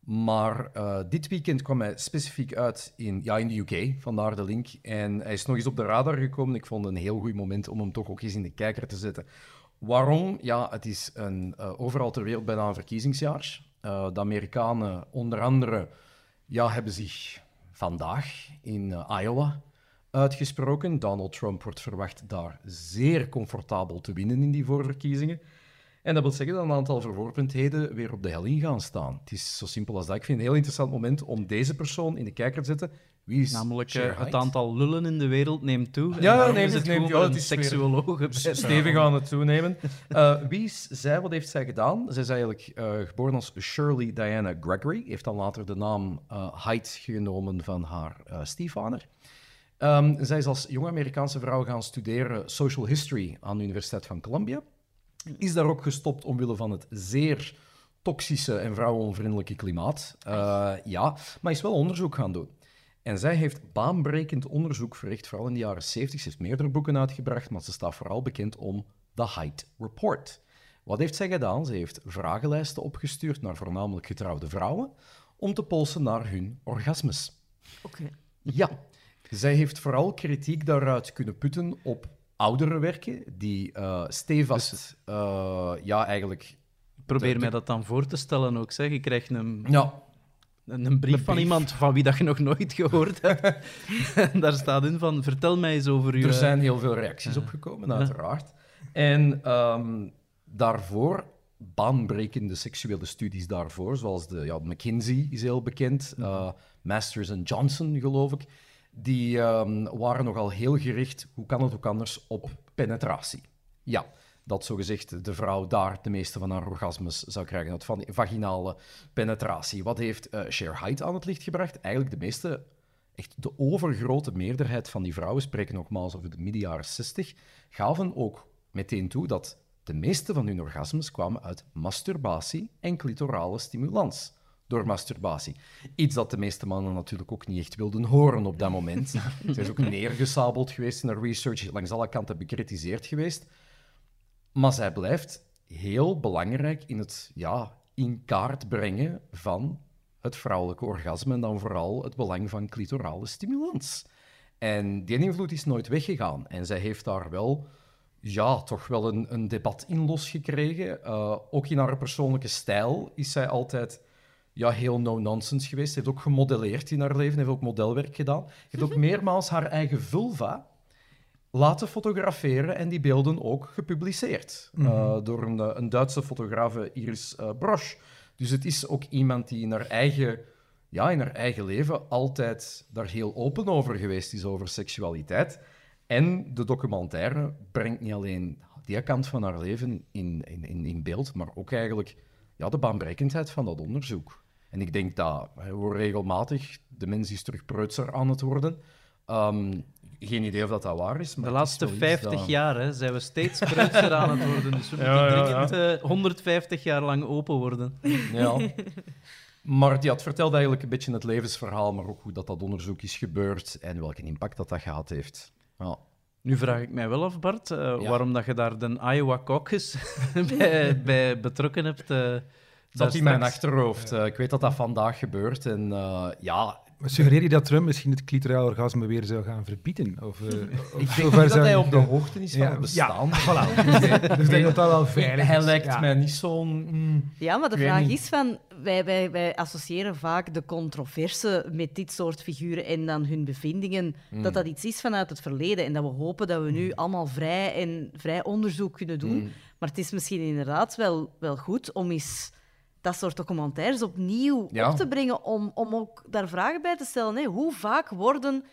Maar uh, dit weekend kwam hij specifiek uit in, ja, in de UK, vandaar de link. En hij is nog eens op de radar gekomen. Ik vond het een heel goed moment om hem toch ook eens in de kijker te zetten. Waarom? Ja, het is een, uh, overal ter wereld bijna een verkiezingsjaar. Uh, de Amerikanen, onder andere, ja, hebben zich vandaag in Iowa uitgesproken. Donald Trump wordt verwacht daar zeer comfortabel te winnen in die voorverkiezingen. En dat wil zeggen dat een aantal verworpendheden weer op de helling gaan staan. Het is zo simpel als dat. Ik vind het een heel interessant moment om deze persoon in de kijker te zetten. Wie is Namelijk uh, het aantal lullen in de wereld neemt toe. Ja, neemt het neemt ja, het is seksuologen. (laughs) Stevig aan het toenemen. Uh, wie is zij? Wat heeft zij gedaan? Zij is eigenlijk uh, geboren als Shirley Diana Gregory. Heeft dan later de naam Height genomen van haar stiefvader. Um, zij is als jonge Amerikaanse vrouw gaan studeren social history aan de Universiteit van Columbia. Is daar ook gestopt omwille van het zeer toxische en vrouwenonvriendelijke klimaat. Uh, ja, maar is wel onderzoek gaan doen. En zij heeft baanbrekend onderzoek verricht, vooral in de jaren 70. Ze heeft meerdere boeken uitgebracht, maar ze staat vooral bekend om The Height Report. Wat heeft zij gedaan? Ze heeft vragenlijsten opgestuurd naar voornamelijk getrouwde vrouwen om te polsen naar hun orgasmes. Oké. Okay. Ja, zij heeft vooral kritiek daaruit kunnen putten op oudere werken die uh, stevast, dus, uh, ja, eigenlijk... Probeer de, mij dat dan voor te stellen ook, zeg. Je krijgt een, ja. een, een, brief van iemand van wie dat je nog nooit gehoord hebt. en (laughs) daar staat in van, vertel mij eens over je... Er zijn heel veel reacties opgekomen, uiteraard. En um, daarvoor baanbrekende seksuele studies daarvoor, zoals de ja, McKinsey is heel bekend, uh, Masters and Johnson, geloof ik die um, waren nogal heel gericht, hoe kan het ook anders, op penetratie. Ja, dat zogezegd de vrouw daar de meeste van haar orgasmes zou krijgen uit van vaginale penetratie. Wat heeft uh, Cher Height aan het licht gebracht? Eigenlijk de meeste, echt de overgrote meerderheid van die vrouwen, spreken nogmaals over de midden jaren 60, gaven ook meteen toe dat de meeste van hun orgasmes kwamen uit masturbatie en clitorale stimulans door masturbatie. Iets dat de meeste mannen natuurlijk ook niet echt wilden horen op dat moment. (laughs) Ze is ook neergesabeld geweest in de research, langs alle kanten bekritiseerd geweest. Maar zij blijft heel belangrijk in het ja, in kaart brengen van het vrouwelijke orgasme en dan vooral het belang van clitorale stimulans. En die invloed is nooit weggegaan. En zij heeft daar wel, ja, toch wel een, een debat in losgekregen. Uh, ook in haar persoonlijke stijl is zij altijd ja, heel no-nonsense geweest. Ze heeft ook gemodelleerd in haar leven, heeft ook modelwerk gedaan. Ze heeft ook meermaals haar eigen vulva laten fotograferen en die beelden ook gepubliceerd mm -hmm. uh, door een, een, Duitse fotograaf, Iris uh, Brosch. Dus het is ook iemand die in haar eigen, ja, in haar eigen leven altijd daar heel open over geweest is, over seksualiteit. En de documentaire brengt niet alleen die kant van haar leven in, in, in beeld, maar ook eigenlijk ja, de baanbrekendheid van dat onderzoek. En ik denk dat we regelmatig, de mens is terug preutser aan het worden. Um, geen idee of dat, dat waar is. Maar de laatste 50 dat... jaar hè, zijn we steeds preutser aan het worden. Dus we (laughs) moeten ja, ja, dringend uh, 150 jaar lang open worden. (laughs) Ja. Maar die had verteld eigenlijk een beetje het levensverhaal, maar ook hoe dat, dat onderzoek is gebeurd en welke impact dat, dat gehad heeft. Ja. Nu vraag ik mij wel af, Bart, uh, ja. waarom dat je daar de Iowa Caucus (laughs) bij, bij, betrokken hebt. Uh, dat in mijn achterhoofd. Uh, ik weet dat dat vandaag gebeurt. En uh, ja. Maar suggereer je dat Trump misschien het clitoraal orgasme weer zou gaan verbieden? Of, uh, ik denk dat hij op de hoogte is van ja, het bestaan. Ja, voilà. dus ik denk dat dat wel veilig Hij lijkt ja. mij niet zo'n... Mm, ja, maar de vraag niet. is van... Wij, wij, wij associëren vaak de controverse met dit soort figuren en dan hun bevindingen, mm. dat dat iets is vanuit het verleden en dat we hopen dat we nu allemaal vrij en vrij onderzoek kunnen doen. Mm. Maar het is misschien inderdaad wel, wel goed om eens dat soort documentaires opnieuw ja. op te brengen om, om ook daar vragen bij te stellen. Hè. Hoe vaak worden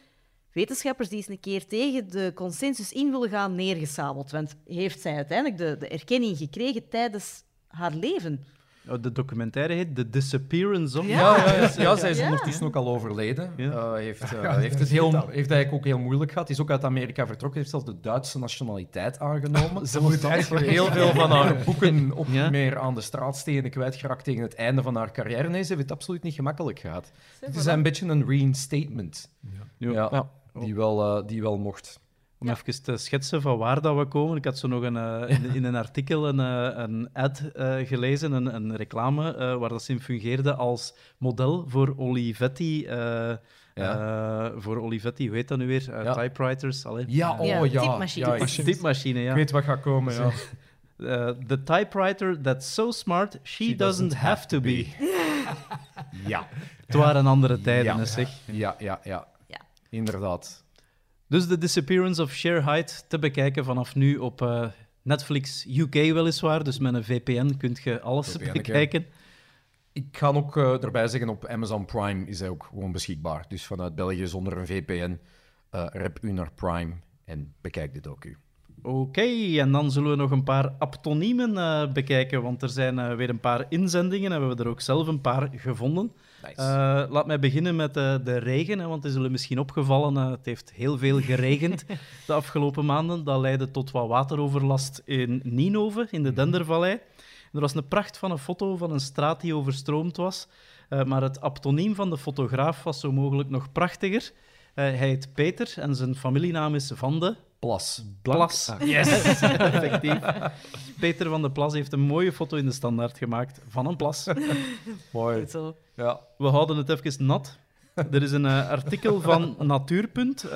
wetenschappers die eens een keer tegen de consensus in willen gaan neergesabeld? Want heeft zij uiteindelijk de, de erkenning gekregen tijdens haar leven? Oh, De documentaire heet The Disappearance of... Ja. Ja, ja, ja, ja, zij is Ja. ondertussen ook al overleden. Ja. Eh, heeft, (laughs) eh, Ja, heeft, het heel, heeft eigenlijk ook heel moeilijk gehad. Is ook uit Amerika vertrokken. Heeft zelfs de Duitse nationaliteit aangenomen. (laughs) Ze moet eigenlijk Heel veel van haar boeken (laughs) Ja. meer aan de straatstenen kwijtgeraakt tegen het einde van haar carrière. Nee, ze heeft het absoluut niet gemakkelijk gehad. Het is een beetje een reinstatement. Ja. Ja, Ja. Die, wel, eh, die wel mocht. Om even te schetsen van waar dat we komen. Ik had zo nog een, eh, in, in een artikel een, eh, een ad eh, gelezen, een, een reclame, eh, waar dat ze in fungeerde als model voor Olivetti. eh, eh, voor Olivetti, hoe heet dat nu weer? Ja. Typewriters. Allee. Ja, oh Ja, ja. typemachine. ja, ik, Typemachine, ja. ik weet wat gaat komen. Ja. (laughs) Eh, the typewriter that's so smart, she, doesn't, have to be. (laughs) Ja. Het waren andere tijden, zeg. Ja, ja, ja. Ja. Inderdaad. Dus The Disappearance of Cher Hyde te bekijken vanaf nu op eh, Netflix UK weliswaar. Dus met een VPN kun je alles VPN, bekijken. Ik ga ook eh, erbij zeggen, op Amazon Prime is hij ook gewoon beschikbaar. Dus vanuit België zonder een VPN, eh rep u naar Prime en bekijk de docu. Oké, en dan zullen we nog een paar aptoniemen bekijken, want er zijn weer een paar inzendingen en we hebben er ook zelf een paar gevonden. Nice. Eh, laat mij beginnen met eh, de regen, hè, want het is jullie misschien opgevallen, eh, het heeft heel veel geregend (laughs) de afgelopen maanden. Dat leidde tot wat wateroverlast in Ninove, in de Dendervallei. Er was een pracht van een foto van een straat die overstroomd was, maar het aptoniem van de fotograaf was zo mogelijk nog prachtiger. Hij heet Peter en zijn familienaam is Van Plas. Plas. Yes, (laughs) effectief. Peter van de Plas heeft een mooie foto in de standaard gemaakt van een plas. (laughs) Mooi. Zo. Ja. We houden het even nat. Er is een eh, artikel van (laughs) Natuurpunt eh,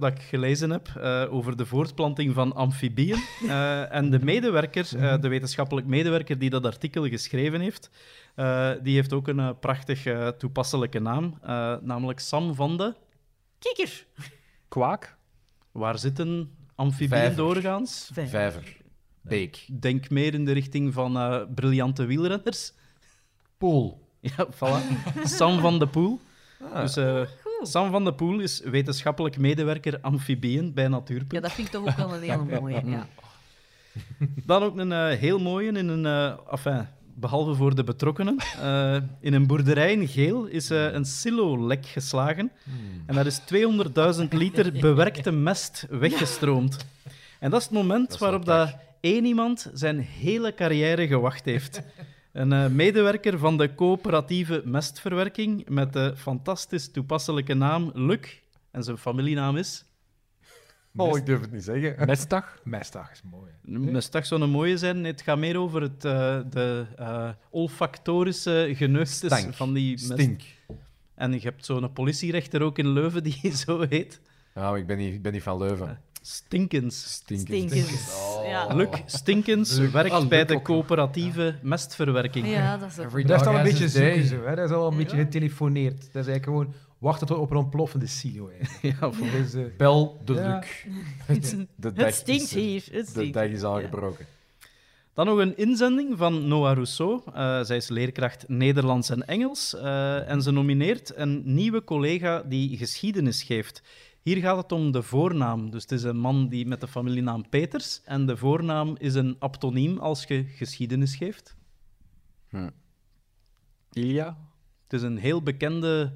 dat ik gelezen heb eh, over de voortplanting van amfibieën. Eh, en de medewerker, eh, de wetenschappelijk medewerker die dat artikel geschreven heeft, eh, die heeft ook een prachtig eh, toepasselijke naam, eh, namelijk Sam van de... Kikker. Kwaak? Waar zitten amfibieën Vijver. doorgaans? Vijver. Beek. Denk meer in de richting van eh, briljante wielrenners. Pool. Ja, voilà. Sam van de Poel. Ah. Dus eh, Sam van de Poel is wetenschappelijk medewerker amfibieën bij Natuurpunt. Ja, dat vind ik toch ook wel een hele mooie. Ja. Dan ook een eh, heel mooie in een... eh, enfin, behalve voor de betrokkenen. eh, in een boerderij in Geel is eh, een silo-lek geslagen. En daar is 200.000 liter (laughs) bewerkte mest weggestroomd. En dat is het moment Dat is wel waarop dat één iemand zijn hele carrière gewacht heeft. Een eh, medewerker van de coöperatieve mestverwerking met de fantastisch toepasselijke naam Luc. En zijn familienaam is... Oh, ik durf het niet zeggen. (laughs) Mestdag? Mestdag is mooi. Mestag zou een mooie zijn. Nee, het gaat meer over het, eh, de eh, olfactorische geneugtes Stank. van die mest. Stink. En je hebt zo'n politierechter ook in Leuven die (laughs) zo heet. Nou, ik ben niet, ik ben niet van Leuven. Stinkens. Stinken. Stinkens. Oh. Ja. Luc Stinkens werkt Ah, bij de coöperatieve mestverwerking. ja, dat is ook... Dat is al een beetje zoeken, zo, hè? dat is al een beetje getelefoneerd. Dat is eigenlijk gewoon wachten tot op een ontploffende silo. eigenlijk. (laughs) Ja, voor- Dus, Bel de Ja. Luc. (laughs) De Het stinkt is- hier. Het De stinkt. dag is aangebroken. Dan nog een inzending van Noah Rousseau. Eh, zij is leerkracht Nederlands en Engels. eh, en ze nomineert een nieuwe collega die geschiedenis geeft. Hier gaat het om de voornaam. Dus het is een man die met de familienaam Peters. En de voornaam is een aptoniem als je geschiedenis geeft. Ilja? Het is een heel bekende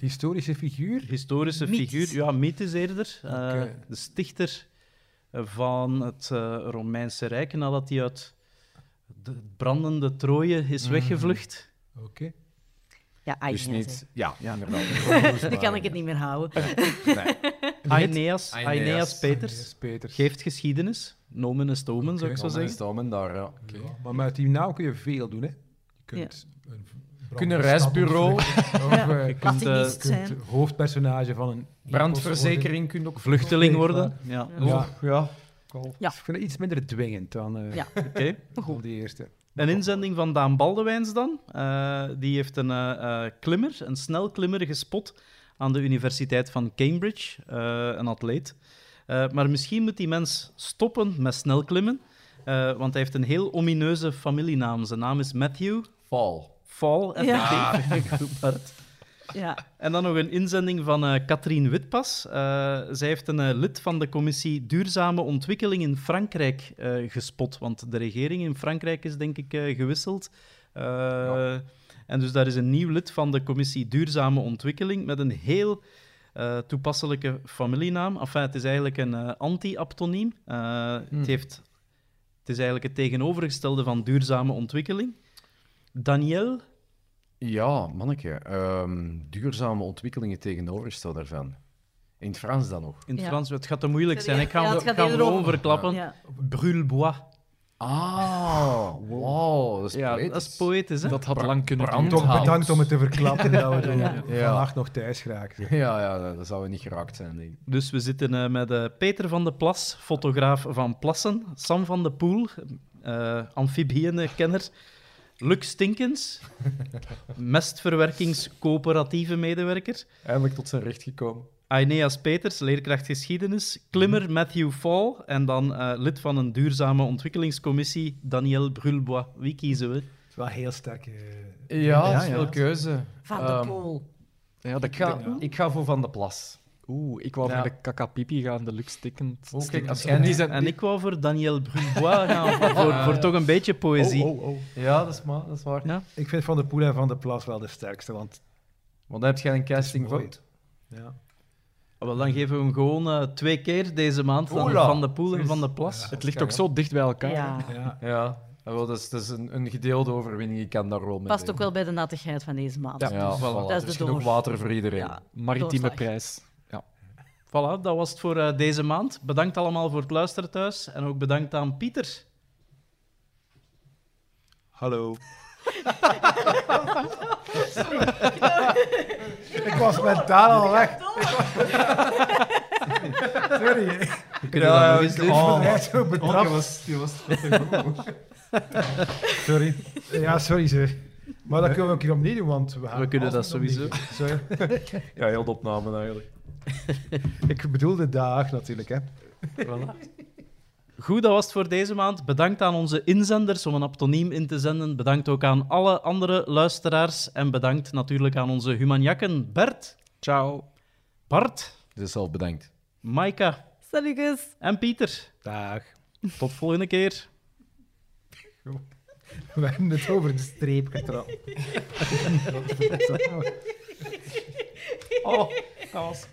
historische figuur. historische figuur. Ja, mythes eerder. Eh. De stichter van het eh, Romeinse Rijk, nadat hij uit de brandende Troje is weggevlucht. Oké. Ja, ai, Dus niet... Ja, ja inderdaad. (laughs) Dan kan ik het niet meer houden. Nee. (laughs) Aeneas, Aeneas. Aeneas Peters Peters. geeft geschiedenis. Nomen en stomen, zou ik zo zeggen. staan daar, ja. Ja, maar met die naam kun je veel doen. Hè. Je kunt een (laughs) Kunt een reisbureau, Of, Ja. Je kunt eh, kunt zijn. hoofdpersoning van een brandverzekering kun je ook... vluchteling worden. Ja, Ja, Ja. Ja. ik vind het iets minder dwingend dan, eh Ja. (laughs) oké. dan die eerste. Een inzending van Daan Baldewijns dan. Eh, die heeft een klimmer, een snelklimmer gespot aan de Universiteit van Cambridge, eh, een atleet. Eh, maar misschien moet die mens stoppen met snelklimmen, eh, want hij heeft een heel omineuze familienaam. Zijn naam is Matthew Fall. Fall. Goed, Bart. Ja. En dan nog een inzending van eh Katrien Witpas. Eh, zij heeft een eh, lid van de commissie Duurzame Ontwikkeling in Frankrijk eh, gespot. Want de regering in Frankrijk is, denk ik, eh, gewisseld. Eh, En dus daar is een nieuw lid van de commissie Duurzame Ontwikkeling met een heel eh, toepasselijke familienaam. Enfin, het is eigenlijk een eh, anti-aptoniem. Eh, het, heeft, het is eigenlijk het tegenovergestelde van duurzame ontwikkeling. Daniel, Ja, manneke. ehm, duurzame ontwikkelingen tegenovergesteld daarvan. In het Frans dan nog. in het Ja. Frans, het gaat te moeilijk zijn. Ik ga Ja, hem gewoon verklappen. Ja. Brûle-bois. Ah, wow. Dat is Ja, poëtisch. Dat is poëtisch, hè? Dat had lang kunnen duren. Toch bedankt om het te verklappen (laughs) dat we Ja. vannacht nog thuis geraken. Ja, ja, dat zou niet geraakt zijn, denk ik. Dus we zitten eh, met eh, Peter van de Plas, fotograaf van Plassen, Sam van de Poel, eh amfibieënkenner, Luc Stinkens, (laughs) mestverwerkingscoöperatieve medewerker, Eindelijk tot zijn recht gekomen. Aeneas Peters, leerkracht geschiedenis, klimmer Matthew Fall en dan eh, lid van een duurzame ontwikkelingscommissie Daniel Brulbois. Wie kiezen we? Het is wel heel sterk. eh, Ja, dat Ja, veel keuze. Van de Ehm, Poel. Ja, de, Ik ga, ik ga voor Van de Plas. Oeh, ik wou Ja. voor de kakapipi gaan, de Lux stikkend. Oh, kijk, stikkend. als jij die zijn, En ik wou voor Daniel Brulbois gaan, (laughs) voor, voor toch een beetje poëzie. Oh, oh, oh. Ja, dat is, ma- dat is waar. Ja. Ik vind Van de Poel en Van de Plas wel de sterkste, want Want dan heb jij een casting vote. ja. Wel, dan geven we hem gewoon eh, twee keer deze maand dan. Van de Poel en Van de Plas. Het ligt ook zo dicht bij elkaar. Ja. Ja. Ja, wel, dat is, dat is een, een gedeelde overwinning. Ik kan daar wel mee Past ook wel bij de nattigheid van deze maand. Ja, Ja, voilà. voilà. Dat is Er de genoeg water voor iedereen. Ja. Maritieme Doorslag. prijs. Ja. Voilà, dat was het voor eh, deze maand. Bedankt allemaal voor het luisteren thuis. En ook bedankt aan Pieter. Hallo. (laughs) ik was mentaal al weg. (laughs) Sorry. Eens doen. Oh, echt zo betrapt. was, was (laughs) Sorry. Ja, sorry ze. Maar dat kunnen we een keer opnieuw doen, want we, We kunnen dat sowieso. Sorry. (laughs) Ja, heel de opname eigenlijk. (laughs) Ik bedoel de dag natuurlijk, hè. Goed, dat was het voor deze maand. Bedankt aan onze inzenders om een aptoniem in te zenden. Bedankt ook aan alle andere luisteraars. En bedankt natuurlijk aan onze humanjakken Bert, Ciao. Bart, Dus zelf bedankt. Maika en Pieter. Dag. Tot volgende keer. (laughs) We hebben het over de streep getrapt. (laughs) (laughs) Oh, dat was